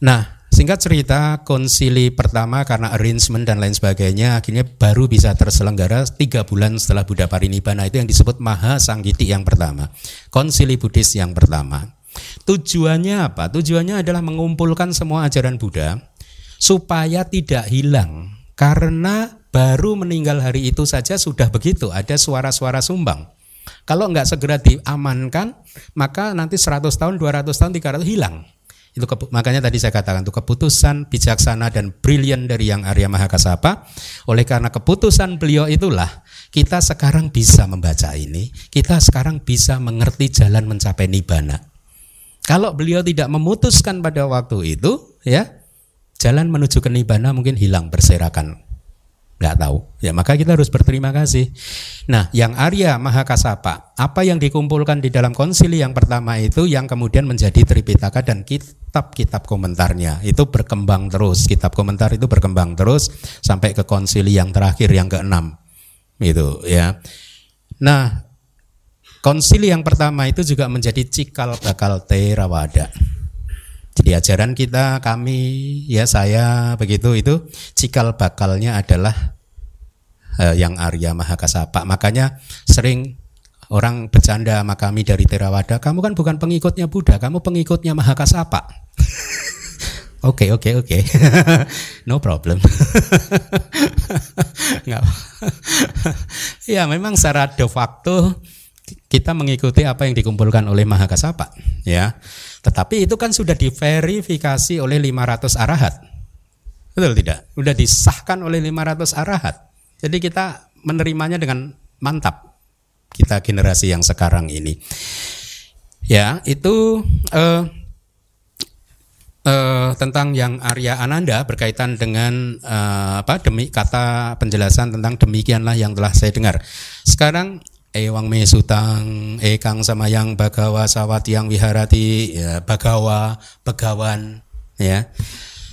Nah, singkat cerita konsili pertama karena arrangement dan lain sebagainya akhirnya baru bisa terselenggara tiga bulan setelah Buddha Parinibbana itu yang disebut Maha Sanggiti yang pertama, konsili Buddhis yang pertama. Tujuannya apa? Tujuannya adalah mengumpulkan semua ajaran Buddha supaya tidak hilang karena baru meninggal hari itu saja sudah begitu ada suara-suara sumbang. Kalau nggak segera diamankan, maka nanti 100 tahun, 200 tahun, 300 hilang. Itu makanya tadi saya katakan itu keputusan bijaksana dan brilian dari yang Arya Mahakasapa. Oleh karena keputusan beliau itulah kita sekarang bisa membaca ini, kita sekarang bisa mengerti jalan mencapai nibana. Kalau beliau tidak memutuskan pada waktu itu, ya jalan menuju ke nibana mungkin hilang berserakan nggak tahu. Ya maka kita harus berterima kasih. Nah, yang Arya Mahakasapa, apa yang dikumpulkan di dalam konsili yang pertama itu yang kemudian menjadi Tripitaka dan kitab-kitab komentarnya itu berkembang terus. Kitab komentar itu berkembang terus sampai ke konsili yang terakhir yang keenam. Itu ya. Nah, konsili yang pertama itu juga menjadi cikal bakal Theravada. Jadi ajaran kita, kami, ya saya begitu itu cikal bakalnya adalah uh, yang Arya Mahakasapa. Makanya sering orang bercanda sama kami dari Theravada, kamu kan bukan pengikutnya Buddha, kamu pengikutnya Mahakasapa. Oke oke oke, no problem. ya memang secara de facto kita mengikuti apa yang dikumpulkan oleh Mahakasapa, ya. Tetapi itu kan sudah diverifikasi oleh 500 arahat. Betul tidak? Sudah disahkan oleh 500 arahat. Jadi kita menerimanya dengan mantap. Kita generasi yang sekarang ini. Ya, itu eh, eh, tentang yang Arya Ananda berkaitan dengan eh, apa demi kata penjelasan tentang demikianlah yang telah saya dengar. Sekarang Ewang mesutang, ekang sama yang bagawa sawat yang wiharati, ya, bagawa, begawan, ya.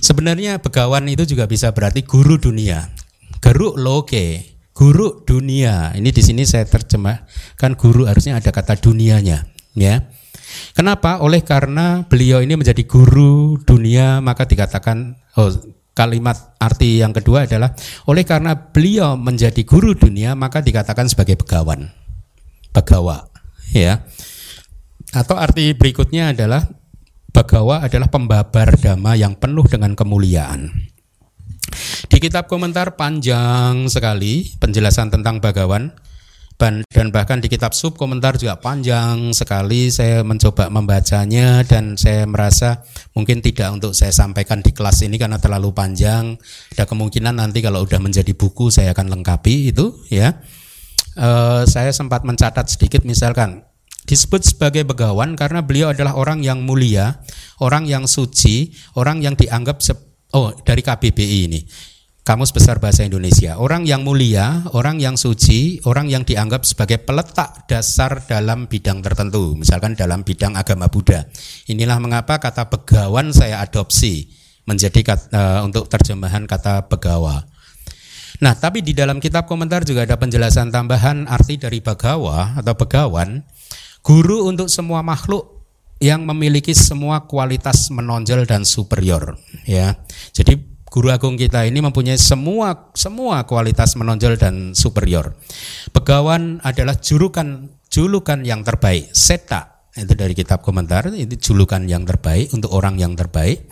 Sebenarnya begawan itu juga bisa berarti guru dunia, geruk loke, guru dunia. Ini di sini saya terjemahkan guru harusnya ada kata dunianya, ya. Kenapa? Oleh karena beliau ini menjadi guru dunia, maka dikatakan oh kalimat arti yang kedua adalah oleh karena beliau menjadi guru dunia maka dikatakan sebagai begawan. Bagawa ya. Atau arti berikutnya adalah Bagawa adalah pembabar dhamma yang penuh dengan kemuliaan. Di kitab komentar panjang sekali penjelasan tentang Bagawan dan bahkan di kitab sub komentar juga panjang sekali saya mencoba membacanya dan saya merasa mungkin tidak untuk saya sampaikan di kelas ini karena terlalu panjang ada kemungkinan nanti kalau udah menjadi buku saya akan lengkapi itu ya e, saya sempat mencatat sedikit misalkan disebut sebagai begawan karena beliau adalah orang yang mulia, orang yang suci, orang yang dianggap oh dari KBBI ini. Kamus Besar Bahasa Indonesia. Orang yang mulia, orang yang suci, orang yang dianggap sebagai peletak dasar dalam bidang tertentu, misalkan dalam bidang agama Buddha. Inilah mengapa kata begawan saya adopsi menjadi kata, uh, untuk terjemahan kata begawa. Nah, tapi di dalam kitab komentar juga ada penjelasan tambahan arti dari bagawa atau begawan Guru untuk semua makhluk yang memiliki semua kualitas menonjol dan superior ya. Jadi guru agung kita ini mempunyai semua semua kualitas menonjol dan superior. Pegawan adalah julukan julukan yang terbaik, seta itu dari kitab komentar itu julukan yang terbaik untuk orang yang terbaik.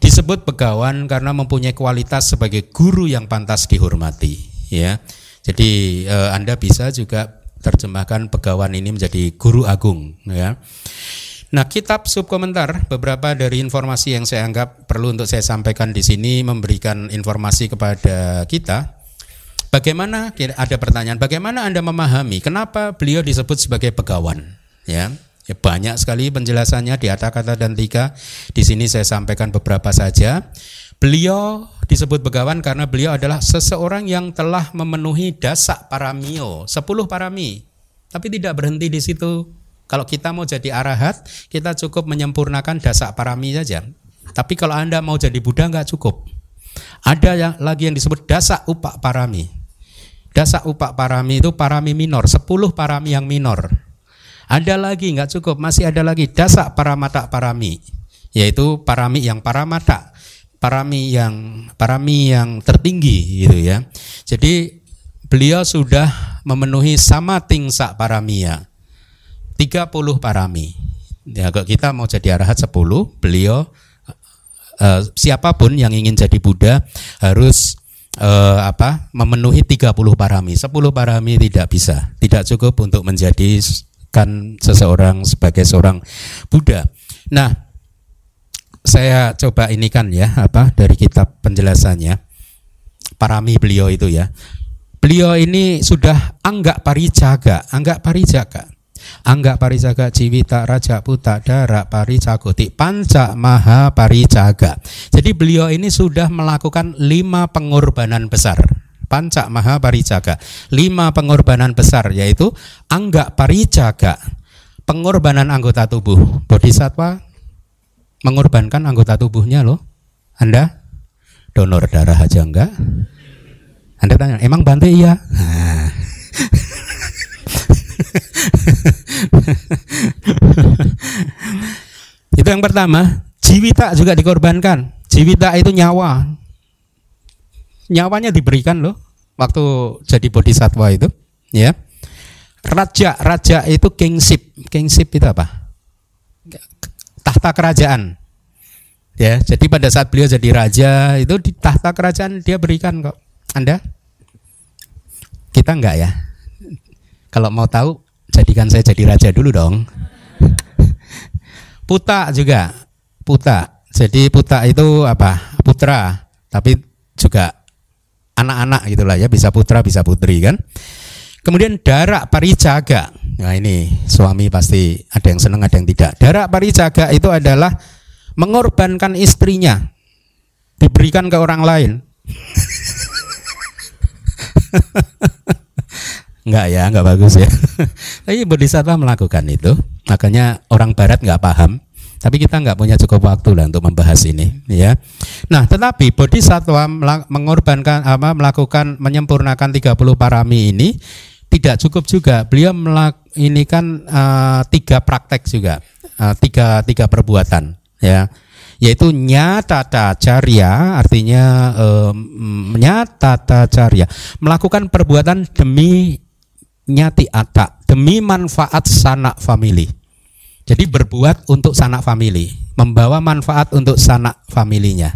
Disebut pegawan karena mempunyai kualitas sebagai guru yang pantas dihormati ya. Jadi eh, Anda bisa juga terjemahkan pegawan ini menjadi guru agung ya. Nah, kitab subkomentar beberapa dari informasi yang saya anggap perlu untuk saya sampaikan di sini memberikan informasi kepada kita. Bagaimana ada pertanyaan, bagaimana Anda memahami kenapa beliau disebut sebagai pegawan? Ya, ya banyak sekali penjelasannya di atas kata dan tiga. Di sini saya sampaikan beberapa saja. Beliau disebut begawan karena beliau adalah seseorang yang telah memenuhi dasak paramio, sepuluh parami. Tapi tidak berhenti di situ. Kalau kita mau jadi arahat, kita cukup menyempurnakan dasak parami saja. Tapi kalau Anda mau jadi Buddha nggak cukup. Ada yang lagi yang disebut dasak upak parami. Dasak upak parami itu parami minor, sepuluh parami yang minor. Ada lagi nggak cukup, masih ada lagi dasak paramata parami, yaitu parami yang paramata parami yang parami yang tertinggi gitu ya. Jadi beliau sudah memenuhi sama tingsa paramia. 30 parami. Ya kalau kita mau jadi arahat 10, beliau uh, siapa pun yang ingin jadi Buddha harus uh, apa? memenuhi 30 parami. 10 parami tidak bisa. Tidak cukup untuk menjadikan seseorang sebagai seorang Buddha. Nah, saya coba ini kan ya apa dari kitab penjelasannya parami beliau itu ya. Beliau ini sudah anggak parijaga, anggak parijaga. Anggak parijaga Ciwita Raja Puta Dara Paricakuti Panca Maha Parijaga. Jadi beliau ini sudah melakukan lima pengorbanan besar. Panca Maha Parijaga. Lima pengorbanan besar yaitu anggak parijaga, pengorbanan anggota tubuh, bodhisatwa, mengorbankan anggota tubuhnya loh. Anda donor darah aja enggak? Anda tanya, emang Bante iya? Nah. itu yang pertama, jiwita juga dikorbankan. Jiwita itu nyawa. Nyawanya diberikan loh waktu jadi bodhisatwa itu, ya. Raja, raja itu kingship. Kingship itu apa? tahta kerajaan. Ya, jadi pada saat beliau jadi raja itu di tahta kerajaan dia berikan kok. Anda? Kita enggak ya? Kalau mau tahu jadikan saya jadi raja dulu dong. Puta juga, puta. Jadi puta itu apa? Putra, tapi juga anak-anak gitulah ya, bisa putra, bisa putri kan. Kemudian darak parijaga. Nah ini suami pasti ada yang senang ada yang tidak. Darak parijaga itu adalah mengorbankan istrinya diberikan ke orang lain. Enggak ya, enggak bagus ya. Tapi bodhisattva melakukan itu, makanya orang barat enggak paham. Tapi kita enggak punya cukup waktu lah untuk membahas ini, ya. Nah, tetapi bodhisattva mengorbankan apa melakukan menyempurnakan 30 parami ini tidak cukup juga. Beliau melak, ini kan uh, tiga praktek juga, uh, tiga tiga perbuatan, ya, yaitu nyata carya, artinya um, nyata carya, melakukan perbuatan demi nyati atak demi manfaat sanak family. Jadi berbuat untuk sanak family, membawa manfaat untuk sanak familinya.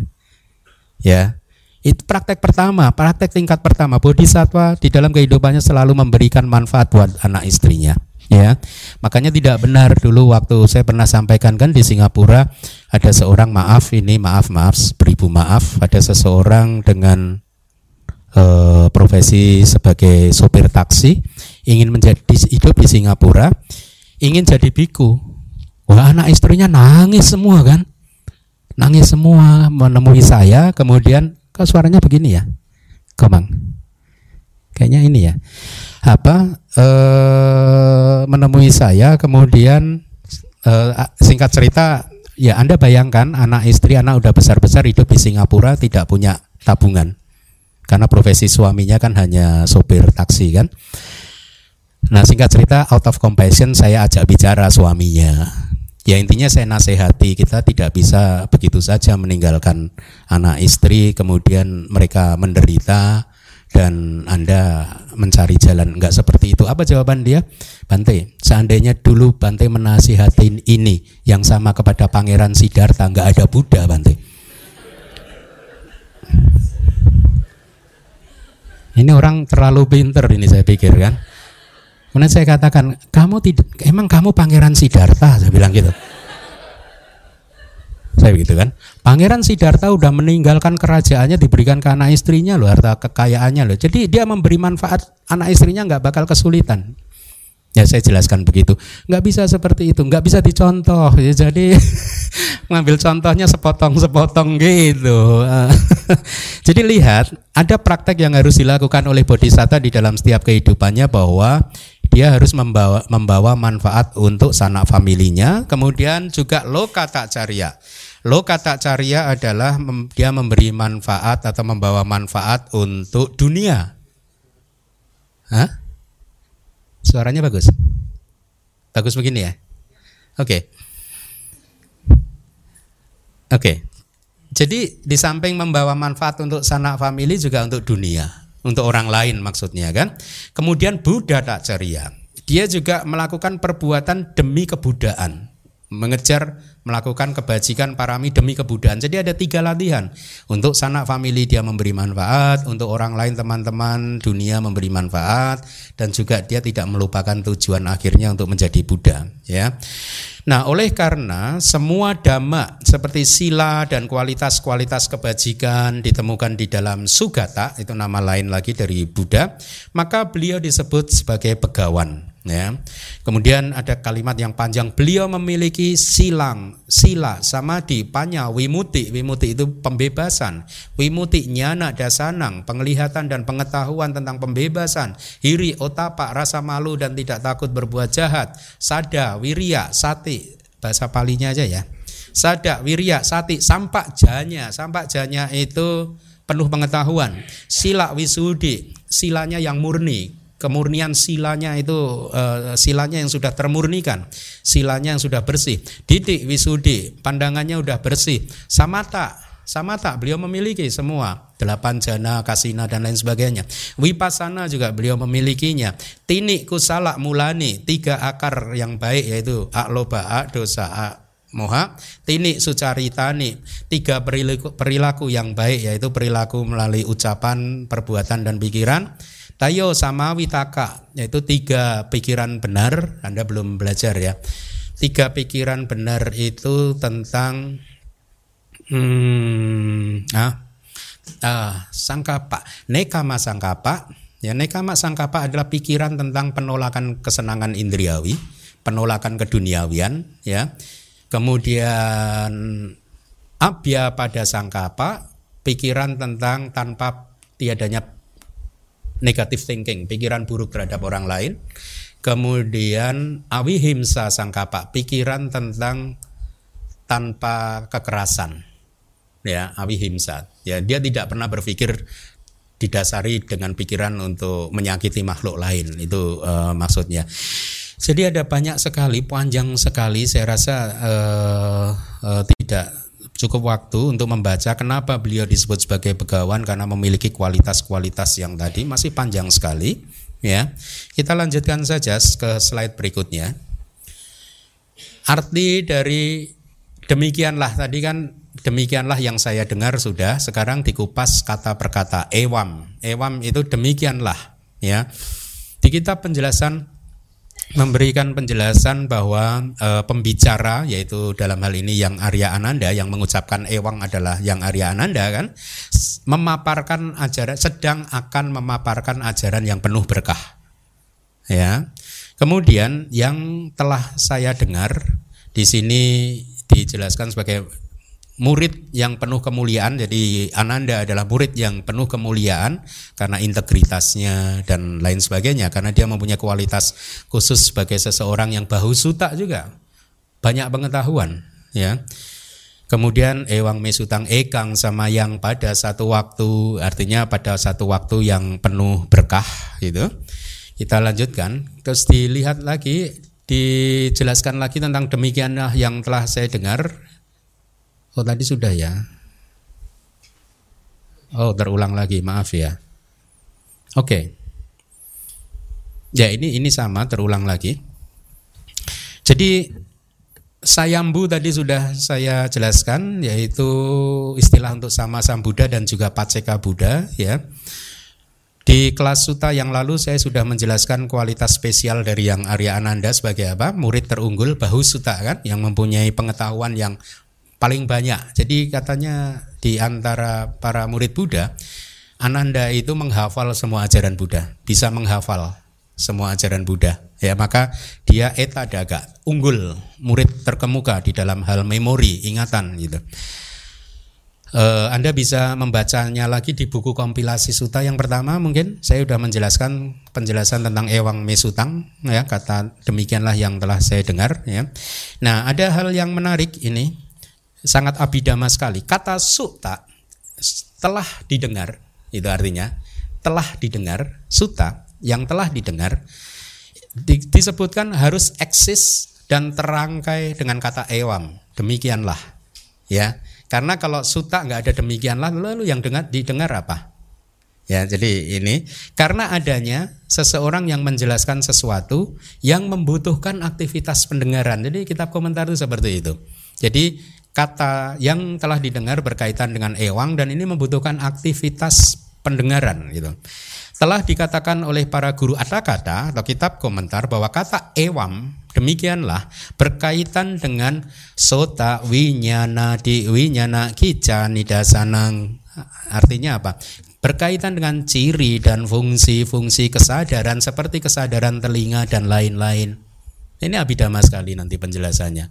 Ya. Itu praktek pertama, praktek tingkat pertama. Bodhisatwa di dalam kehidupannya selalu memberikan manfaat buat anak istrinya. Ya, makanya tidak benar dulu waktu saya pernah sampaikan kan di Singapura ada seorang maaf ini maaf maaf beribu maaf ada seseorang dengan uh, profesi sebagai sopir taksi ingin menjadi hidup di Singapura ingin jadi biku wah anak istrinya nangis semua kan nangis semua menemui saya kemudian Kok suaranya begini ya? Komang. Kayaknya ini ya. Apa e, menemui saya kemudian e, singkat cerita ya Anda bayangkan anak istri anak udah besar-besar hidup di Singapura tidak punya tabungan. Karena profesi suaminya kan hanya sopir taksi kan. Nah singkat cerita out of compassion saya ajak bicara suaminya Ya intinya saya nasihati kita tidak bisa begitu saja meninggalkan anak istri kemudian mereka menderita dan Anda mencari jalan enggak seperti itu. Apa jawaban dia? Bante, seandainya dulu Bante menasihati ini yang sama kepada Pangeran Siddhartha enggak ada Buddha Bante. Ini orang terlalu pinter ini saya pikir kan. Kemudian saya katakan, kamu tidak, emang kamu pangeran Siddhartha, saya bilang gitu. Saya begitu kan. Pangeran Siddhartha udah meninggalkan kerajaannya diberikan ke anak istrinya loh, harta kekayaannya loh. Jadi dia memberi manfaat anak istrinya nggak bakal kesulitan. Ya saya jelaskan begitu. Nggak bisa seperti itu, nggak bisa dicontoh. Ya, jadi ngambil contohnya sepotong-sepotong gitu. jadi lihat, ada praktek yang harus dilakukan oleh bodhisatta di dalam setiap kehidupannya bahwa dia harus membawa membawa manfaat untuk sanak familinya kemudian juga lokata carya lokata carya adalah mem, dia memberi manfaat atau membawa manfaat untuk dunia Hah? suaranya bagus bagus begini ya oke okay. oke okay. jadi di samping membawa manfaat untuk sanak famili juga untuk dunia untuk orang lain maksudnya kan. Kemudian Buddha tak ceria. Dia juga melakukan perbuatan demi kebudayaan, mengejar melakukan kebajikan parami demi kebudayaan. Jadi ada tiga latihan. Untuk sanak famili dia memberi manfaat, untuk orang lain teman-teman dunia memberi manfaat, dan juga dia tidak melupakan tujuan akhirnya untuk menjadi Buddha. Ya. Nah, oleh karena semua dhamma seperti sila dan kualitas-kualitas kebajikan ditemukan di dalam Sugata, itu nama lain lagi dari Buddha, maka beliau disebut sebagai begawan ya. Kemudian ada kalimat yang panjang beliau memiliki silang, sila, samadhi, panya, wimuti. Wimuti itu pembebasan. Wimuti nyana dasanang, penglihatan dan pengetahuan tentang pembebasan. Hiri, otapa, rasa malu dan tidak takut berbuat jahat. Sada, wirya, sati. Bahasa palinya aja ya. Sada, wirya, sati, sampak janya. Sampak janya itu penuh pengetahuan. Sila wisudi, silanya yang murni kemurnian silanya itu uh, silanya yang sudah termurnikan, silanya yang sudah bersih. Didik wisudi, pandangannya sudah bersih. Samata, samata beliau memiliki semua delapan jana, kasina dan lain sebagainya. Wipasana juga beliau memilikinya. Tini kusala mulani tiga akar yang baik yaitu akloba, ak dosa, ak moha, tini sucaritani, tiga perilaku, perilaku yang baik yaitu perilaku melalui ucapan, perbuatan dan pikiran Tayo sama witaka yaitu tiga pikiran benar. Anda belum belajar ya. Tiga pikiran benar itu tentang hmm, ah, ah, sangkapa, nekama sangkapa. Ya, nekama sangkapa adalah pikiran tentang penolakan kesenangan indriawi, penolakan keduniawian, ya. Kemudian abya pada sangkapa, pikiran tentang tanpa tiadanya negative thinking, pikiran buruk terhadap orang lain. Kemudian awihimsa sangkapa, pikiran tentang tanpa kekerasan. Ya, awihimsa. Ya, dia tidak pernah berpikir didasari dengan pikiran untuk menyakiti makhluk lain. Itu uh, maksudnya. Jadi ada banyak sekali, panjang sekali. Saya rasa uh, uh, tidak cukup waktu untuk membaca kenapa beliau disebut sebagai begawan karena memiliki kualitas-kualitas yang tadi masih panjang sekali ya. Kita lanjutkan saja ke slide berikutnya. Arti dari demikianlah tadi kan demikianlah yang saya dengar sudah sekarang dikupas kata per kata ewam ewam itu demikianlah ya di kitab penjelasan memberikan penjelasan bahwa e, pembicara yaitu dalam hal ini yang Arya Ananda yang mengucapkan ewang adalah yang Arya Ananda kan memaparkan ajaran sedang akan memaparkan ajaran yang penuh berkah. Ya. Kemudian yang telah saya dengar di sini dijelaskan sebagai murid yang penuh kemuliaan. Jadi Ananda adalah murid yang penuh kemuliaan karena integritasnya dan lain sebagainya. Karena dia mempunyai kualitas khusus sebagai seseorang yang bahu suta juga. Banyak pengetahuan, ya. Kemudian Ewang Mesutang Ekang sama yang pada satu waktu, artinya pada satu waktu yang penuh berkah gitu. Kita lanjutkan, terus dilihat lagi, dijelaskan lagi tentang demikianlah yang telah saya dengar Oh tadi sudah ya. Oh terulang lagi, maaf ya. Oke. Okay. Ya ini ini sama terulang lagi. Jadi sayambu tadi sudah saya jelaskan yaitu istilah untuk sama Sam Buddha dan juga Paceka Buddha ya. Di kelas suta yang lalu saya sudah menjelaskan kualitas spesial dari yang Arya Ananda sebagai apa? Murid terunggul Bahu Suta kan yang mempunyai pengetahuan yang paling banyak. Jadi katanya di antara para murid Buddha, Ananda itu menghafal semua ajaran Buddha, bisa menghafal semua ajaran Buddha. Ya, maka dia eta daga, unggul, murid terkemuka di dalam hal memori, ingatan gitu. Uh, Anda bisa membacanya lagi di buku kompilasi suta yang pertama mungkin saya sudah menjelaskan penjelasan tentang ewang mesutang ya kata demikianlah yang telah saya dengar ya. Nah, ada hal yang menarik ini sangat abidama sekali. Kata suta telah didengar, itu artinya telah didengar, suta yang telah didengar di, disebutkan harus eksis dan terangkai dengan kata ewam. Demikianlah. Ya. Karena kalau suta nggak ada demikianlah lalu yang dengar didengar apa? Ya, jadi ini karena adanya seseorang yang menjelaskan sesuatu yang membutuhkan aktivitas pendengaran. Jadi kitab komentar itu seperti itu. Jadi kata yang telah didengar berkaitan dengan ewang dan ini membutuhkan aktivitas pendengaran gitu. Telah dikatakan oleh para guru kata atau kitab komentar bahwa kata ewam demikianlah berkaitan dengan sota winyana di winyana kica nidasanang artinya apa? Berkaitan dengan ciri dan fungsi-fungsi kesadaran seperti kesadaran telinga dan lain-lain. Ini abidama sekali nanti penjelasannya.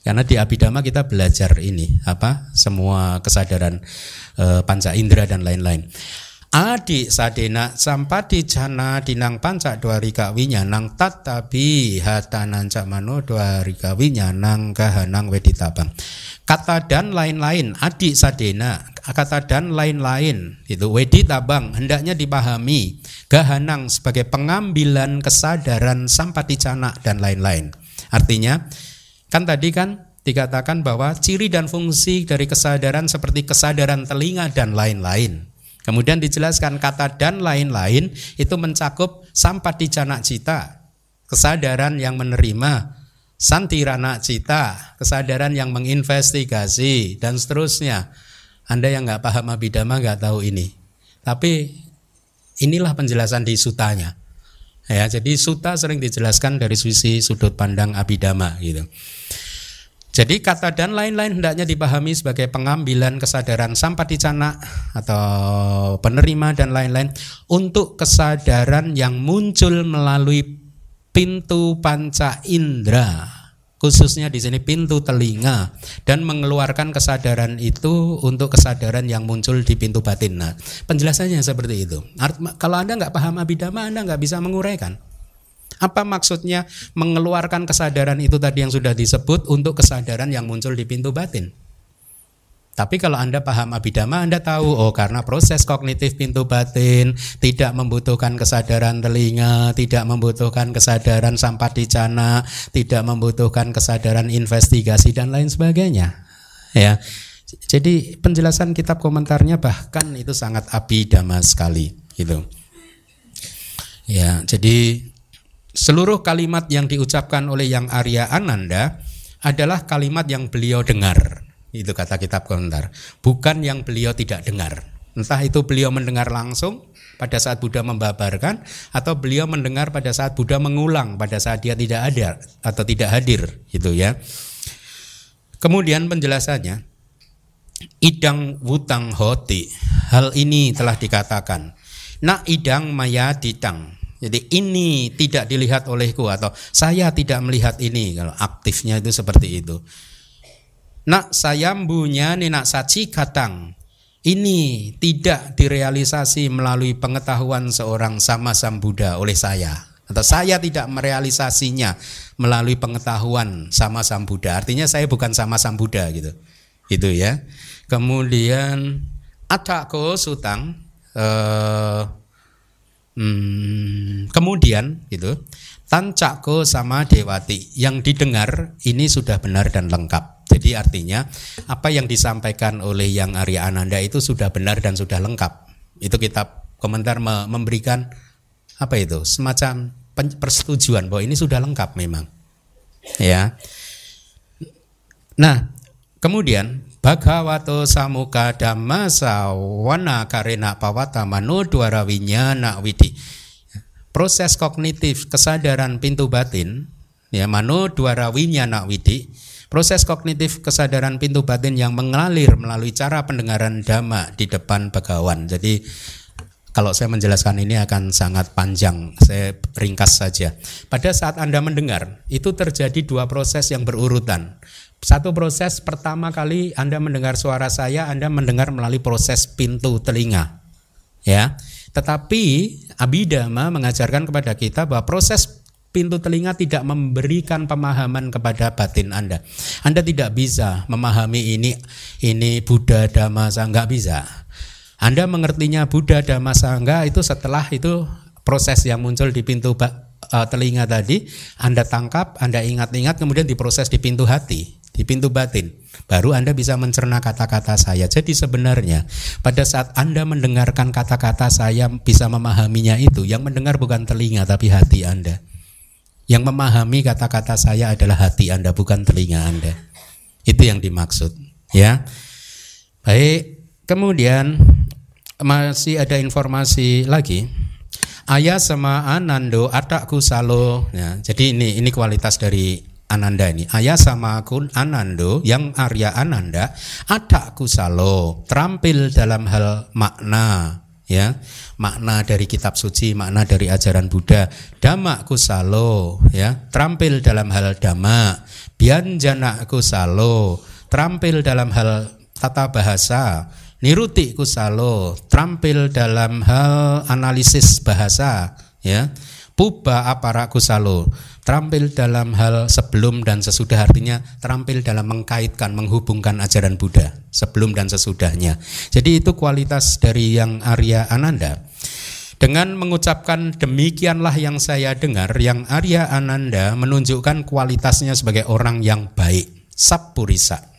Karena di Abhidhamma kita belajar ini apa semua kesadaran e, panca indera dan lain-lain. Adi sadena sampati jana dinang panca dua rika winyanang tatabi hatanan mano dua rika winyanang kahanang weditabang. Kata dan lain-lain adi sadena kata dan lain-lain itu weditabang hendaknya dipahami gahanang sebagai pengambilan kesadaran sampati jana dan lain-lain. Artinya Kan tadi kan dikatakan bahwa ciri dan fungsi dari kesadaran seperti kesadaran telinga dan lain-lain. Kemudian dijelaskan kata dan lain-lain itu mencakup sampat di canak cita, kesadaran yang menerima, santirana cita, kesadaran yang menginvestigasi dan seterusnya. Anda yang nggak paham abidama nggak tahu ini. Tapi inilah penjelasan di sutanya. Ya, jadi suta sering dijelaskan dari sisi sudut pandang abidama gitu. Jadi kata dan lain-lain hendaknya dipahami sebagai pengambilan kesadaran sampaticana atau penerima dan lain-lain untuk kesadaran yang muncul melalui pintu panca indera khususnya di sini pintu telinga dan mengeluarkan kesadaran itu untuk kesadaran yang muncul di pintu batin. Nah, penjelasannya seperti itu. Kalau Anda nggak paham abidama, Anda nggak bisa menguraikan. Apa maksudnya mengeluarkan kesadaran itu tadi yang sudah disebut untuk kesadaran yang muncul di pintu batin? Tapi kalau Anda paham abidama, Anda tahu, oh karena proses kognitif pintu batin tidak membutuhkan kesadaran telinga, tidak membutuhkan kesadaran sampaticana, tidak membutuhkan kesadaran investigasi dan lain sebagainya. Ya. Jadi penjelasan kitab komentarnya bahkan itu sangat abidama sekali gitu. Ya, jadi seluruh kalimat yang diucapkan oleh yang Arya Ananda adalah kalimat yang beliau dengar. Itu kata kitab komentar. Bukan yang beliau tidak dengar. Entah itu beliau mendengar langsung pada saat Buddha membabarkan atau beliau mendengar pada saat Buddha mengulang pada saat dia tidak ada atau tidak hadir gitu ya. Kemudian penjelasannya idang wutang hoti. Hal ini telah dikatakan. Nak idang maya ditang. Jadi ini tidak dilihat olehku atau saya tidak melihat ini kalau aktifnya itu seperti itu. Nak sayambunya nak saci katang. Ini tidak direalisasi melalui pengetahuan seorang sama Sam Buddha oleh saya atau saya tidak merealisasinya melalui pengetahuan sama Sam Buddha. Artinya saya bukan sama Sam Buddha gitu. Itu ya. Kemudian atako sutang eh, Hmm, kemudian gitu, tancako sama dewati yang didengar ini sudah benar dan lengkap. Jadi artinya apa yang disampaikan oleh yang Arya Ananda itu sudah benar dan sudah lengkap. Itu kitab komentar memberikan apa itu semacam persetujuan bahwa ini sudah lengkap memang. Ya. Nah, kemudian Bhagavato samuka dhamma sawana karena pawata mano nak widi. Proses kognitif kesadaran pintu batin ya mano nak widi. Proses kognitif kesadaran pintu batin yang mengalir melalui cara pendengaran dhamma di depan bagawan. Jadi kalau saya menjelaskan ini akan sangat panjang, saya ringkas saja. Pada saat Anda mendengar, itu terjadi dua proses yang berurutan. Satu proses pertama kali Anda mendengar suara saya, Anda mendengar melalui proses pintu telinga. Ya. Tetapi Abhidhamma mengajarkan kepada kita bahwa proses pintu telinga tidak memberikan pemahaman kepada batin Anda. Anda tidak bisa memahami ini ini Buddha Dhamma Sangha bisa. Anda mengertinya Buddha Dhamma Sangha itu setelah itu proses yang muncul di pintu uh, telinga tadi Anda tangkap, Anda ingat-ingat kemudian diproses di pintu hati di pintu batin. Baru Anda bisa mencerna kata-kata saya. Jadi sebenarnya pada saat Anda mendengarkan kata-kata saya bisa memahaminya itu, yang mendengar bukan telinga tapi hati Anda. Yang memahami kata-kata saya adalah hati Anda bukan telinga Anda. Itu yang dimaksud, ya. Baik, kemudian masih ada informasi lagi. Ayah sama Anando atakku salo. Ya, jadi ini ini kualitas dari Ananda ini. Ayah sama kun Anando yang Arya Ananda ada kusalo terampil dalam hal makna ya. Makna dari kitab suci makna dari ajaran Buddha. Dhamma kusalo ya. Terampil dalam hal dhamma bianjana kusalo terampil dalam hal tata bahasa. Niruti kusalo terampil dalam hal analisis bahasa ya puba apara kusalo terampil dalam hal sebelum dan sesudah artinya terampil dalam mengkaitkan menghubungkan ajaran Buddha sebelum dan sesudahnya. Jadi itu kualitas dari yang Arya Ananda. Dengan mengucapkan demikianlah yang saya dengar, yang Arya Ananda menunjukkan kualitasnya sebagai orang yang baik, sapurisa.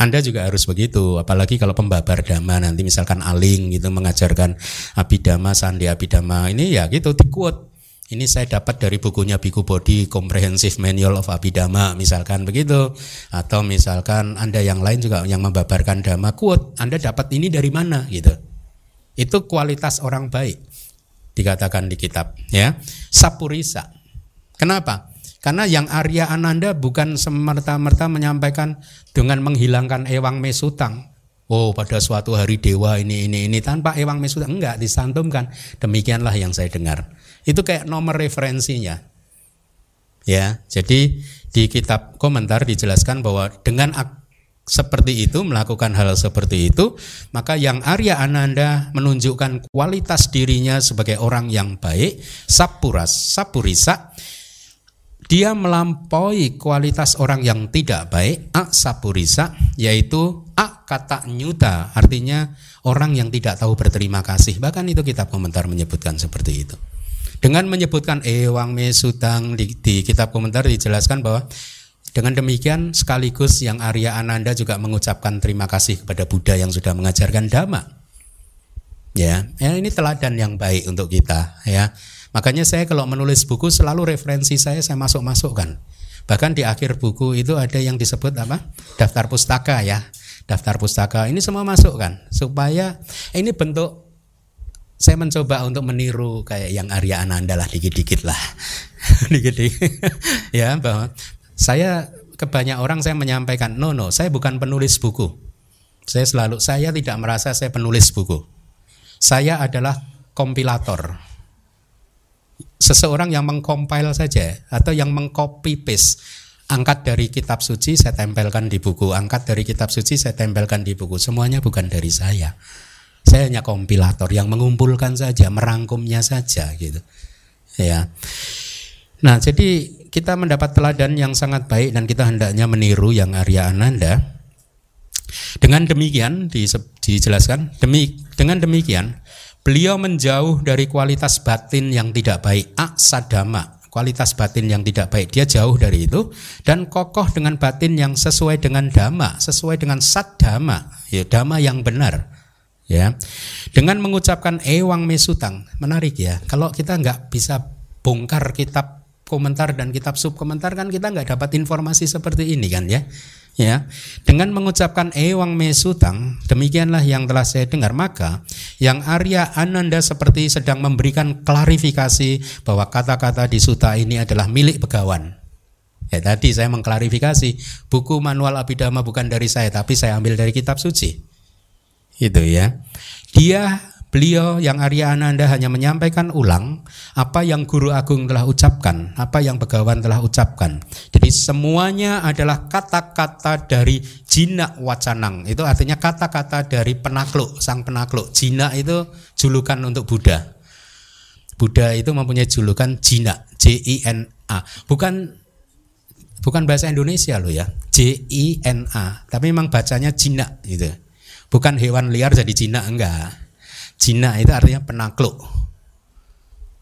Anda juga harus begitu, apalagi kalau pembabar dhamma nanti misalkan aling gitu mengajarkan abidama, sandi abidama ini ya gitu dikuat ini saya dapat dari bukunya Biku Body Comprehensive Manual of Abhidhamma misalkan begitu. Atau misalkan Anda yang lain juga yang membabarkan dhamma quote Anda dapat ini dari mana? gitu. Itu kualitas orang baik dikatakan di kitab ya. Sapurisa. Kenapa karena yang Arya Ananda bukan semerta-merta menyampaikan dengan menghilangkan ewang mesutang. Oh pada suatu hari dewa ini ini ini tanpa ewang mesutang. Enggak disantumkan. Demikianlah yang saya dengar. Itu kayak nomor referensinya. Ya, jadi di kitab komentar dijelaskan bahwa dengan seperti itu melakukan hal seperti itu, maka yang Arya Ananda menunjukkan kualitas dirinya sebagai orang yang baik, sapuras, sapurisa, dia melampaui kualitas orang yang tidak baik, a sapurisa, yaitu a kata nyuta, artinya orang yang tidak tahu berterima kasih. Bahkan itu kitab komentar menyebutkan seperti itu. Dengan menyebutkan ewang mesutang di, di kitab komentar dijelaskan bahwa dengan demikian sekaligus yang Arya Ananda juga mengucapkan terima kasih kepada Buddha yang sudah mengajarkan dhamma. Ya, ya ini teladan yang baik untuk kita ya. Makanya saya kalau menulis buku selalu referensi saya saya masuk-masukkan. Bahkan di akhir buku itu ada yang disebut apa? Daftar pustaka ya. Daftar pustaka ini semua masuk kan supaya ini bentuk saya mencoba untuk meniru kayak yang Arya Ananda lah dikit-dikit lah. dikit-dikit. ya bahwa saya ke banyak orang saya menyampaikan, "No, no, saya bukan penulis buku." Saya selalu saya tidak merasa saya penulis buku. Saya adalah kompilator. Seseorang yang mengcompile saja atau yang mengcopy paste angkat dari kitab suci saya tempelkan di buku, angkat dari kitab suci saya tempelkan di buku. Semuanya bukan dari saya. Saya hanya kompilator yang mengumpulkan saja, merangkumnya saja gitu. Ya. Nah, jadi kita mendapat teladan yang sangat baik dan kita hendaknya meniru yang Arya Ananda dengan demikian dijelaskan demi dengan demikian beliau menjauh dari kualitas batin yang tidak baik aksadama kualitas batin yang tidak baik. Dia jauh dari itu dan kokoh dengan batin yang sesuai dengan dhamma sesuai dengan sadama ya dhamma yang benar ya. Dengan mengucapkan ewang mesutang menarik ya. Kalau kita nggak bisa bongkar kitab komentar dan kitab sub komentar kan kita nggak dapat informasi seperti ini kan ya ya. Dengan mengucapkan ewang mesutang demikianlah yang telah saya dengar. Maka yang Arya Ananda seperti sedang memberikan klarifikasi bahwa kata-kata di suta ini adalah milik begawan. Ya tadi saya mengklarifikasi buku manual abidama bukan dari saya tapi saya ambil dari kitab suci. Itu ya. Dia Beliau yang Arya Ananda hanya menyampaikan ulang apa yang Guru Agung telah ucapkan, apa yang Begawan telah ucapkan. Jadi semuanya adalah kata-kata dari Jina Wacanang. Itu artinya kata-kata dari penakluk, sang penakluk. Jina itu julukan untuk Buddha. Buddha itu mempunyai julukan Jina, J I N A. Bukan bukan bahasa Indonesia loh ya, J I N A. Tapi memang bacanya Jina gitu. Bukan hewan liar jadi Jina enggak Jina itu artinya penakluk.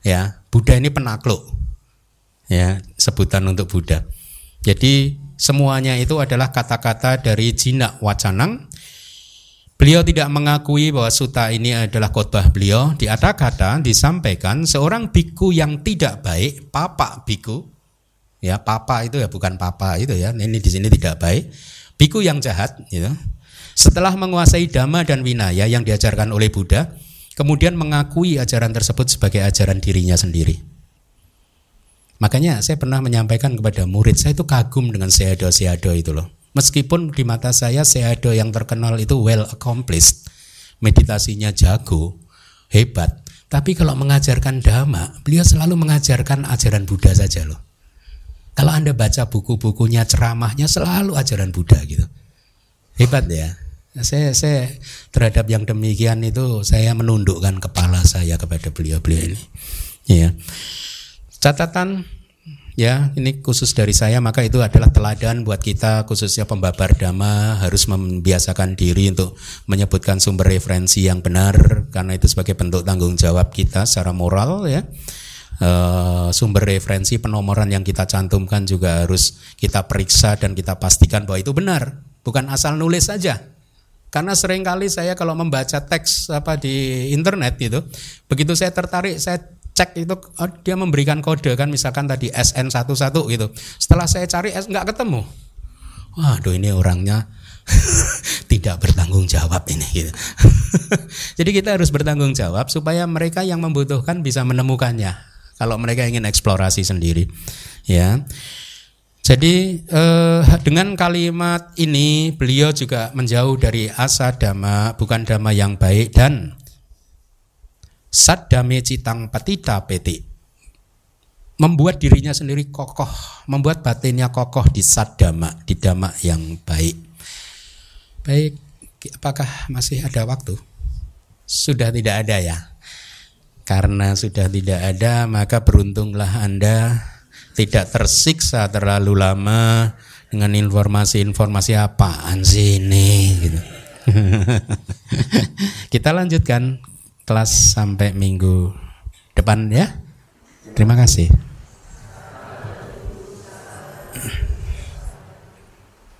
Ya, Buddha ini penakluk. Ya, sebutan untuk Buddha. Jadi semuanya itu adalah kata-kata dari Jina Wacanang. Beliau tidak mengakui bahwa suta ini adalah khotbah beliau. Di ada kata disampaikan seorang biku yang tidak baik, papa biku, ya papa itu ya bukan papa itu ya, ini di sini tidak baik. Biku yang jahat, gitu. Setelah menguasai dhamma dan winaya yang diajarkan oleh Buddha, kemudian mengakui ajaran tersebut sebagai ajaran dirinya sendiri. Makanya saya pernah menyampaikan kepada murid saya itu kagum dengan seado-seado itu loh. Meskipun di mata saya seado yang terkenal itu well accomplished, meditasinya jago, hebat. Tapi kalau mengajarkan dhamma, beliau selalu mengajarkan ajaran Buddha saja loh. Kalau Anda baca buku-bukunya, ceramahnya selalu ajaran Buddha gitu. Hebat ya. Nah, saya saya terhadap yang demikian itu saya menundukkan kepala saya kepada beliau-beliau ini. Ya. Catatan ya ini khusus dari saya maka itu adalah teladan buat kita khususnya pembabar dhamma harus membiasakan diri untuk menyebutkan sumber referensi yang benar karena itu sebagai bentuk tanggung jawab kita secara moral ya Uh, sumber referensi penomoran yang kita cantumkan juga harus kita periksa dan kita pastikan bahwa itu benar bukan asal nulis saja karena sering kali saya kalau membaca teks apa di internet gitu, begitu saya tertarik, saya cek itu oh, dia memberikan kode kan misalkan tadi SN11 gitu. Setelah saya cari S nggak ketemu. Waduh ini orangnya tidak bertanggung jawab ini gitu. Jadi kita harus bertanggung jawab supaya mereka yang membutuhkan bisa menemukannya. Kalau mereka ingin eksplorasi sendiri, ya. Jadi eh, dengan kalimat ini beliau juga menjauh dari asa dhamma, bukan dhamma yang baik dan sadame citang patita peti. Membuat dirinya sendiri kokoh, membuat batinnya kokoh di sadama, di dhamma yang baik. Baik, apakah masih ada waktu? Sudah tidak ada ya. Karena sudah tidak ada, maka beruntunglah Anda tidak tersiksa terlalu lama dengan informasi-informasi apaan sih ini gitu. Kita lanjutkan kelas sampai minggu depan ya. Terima kasih.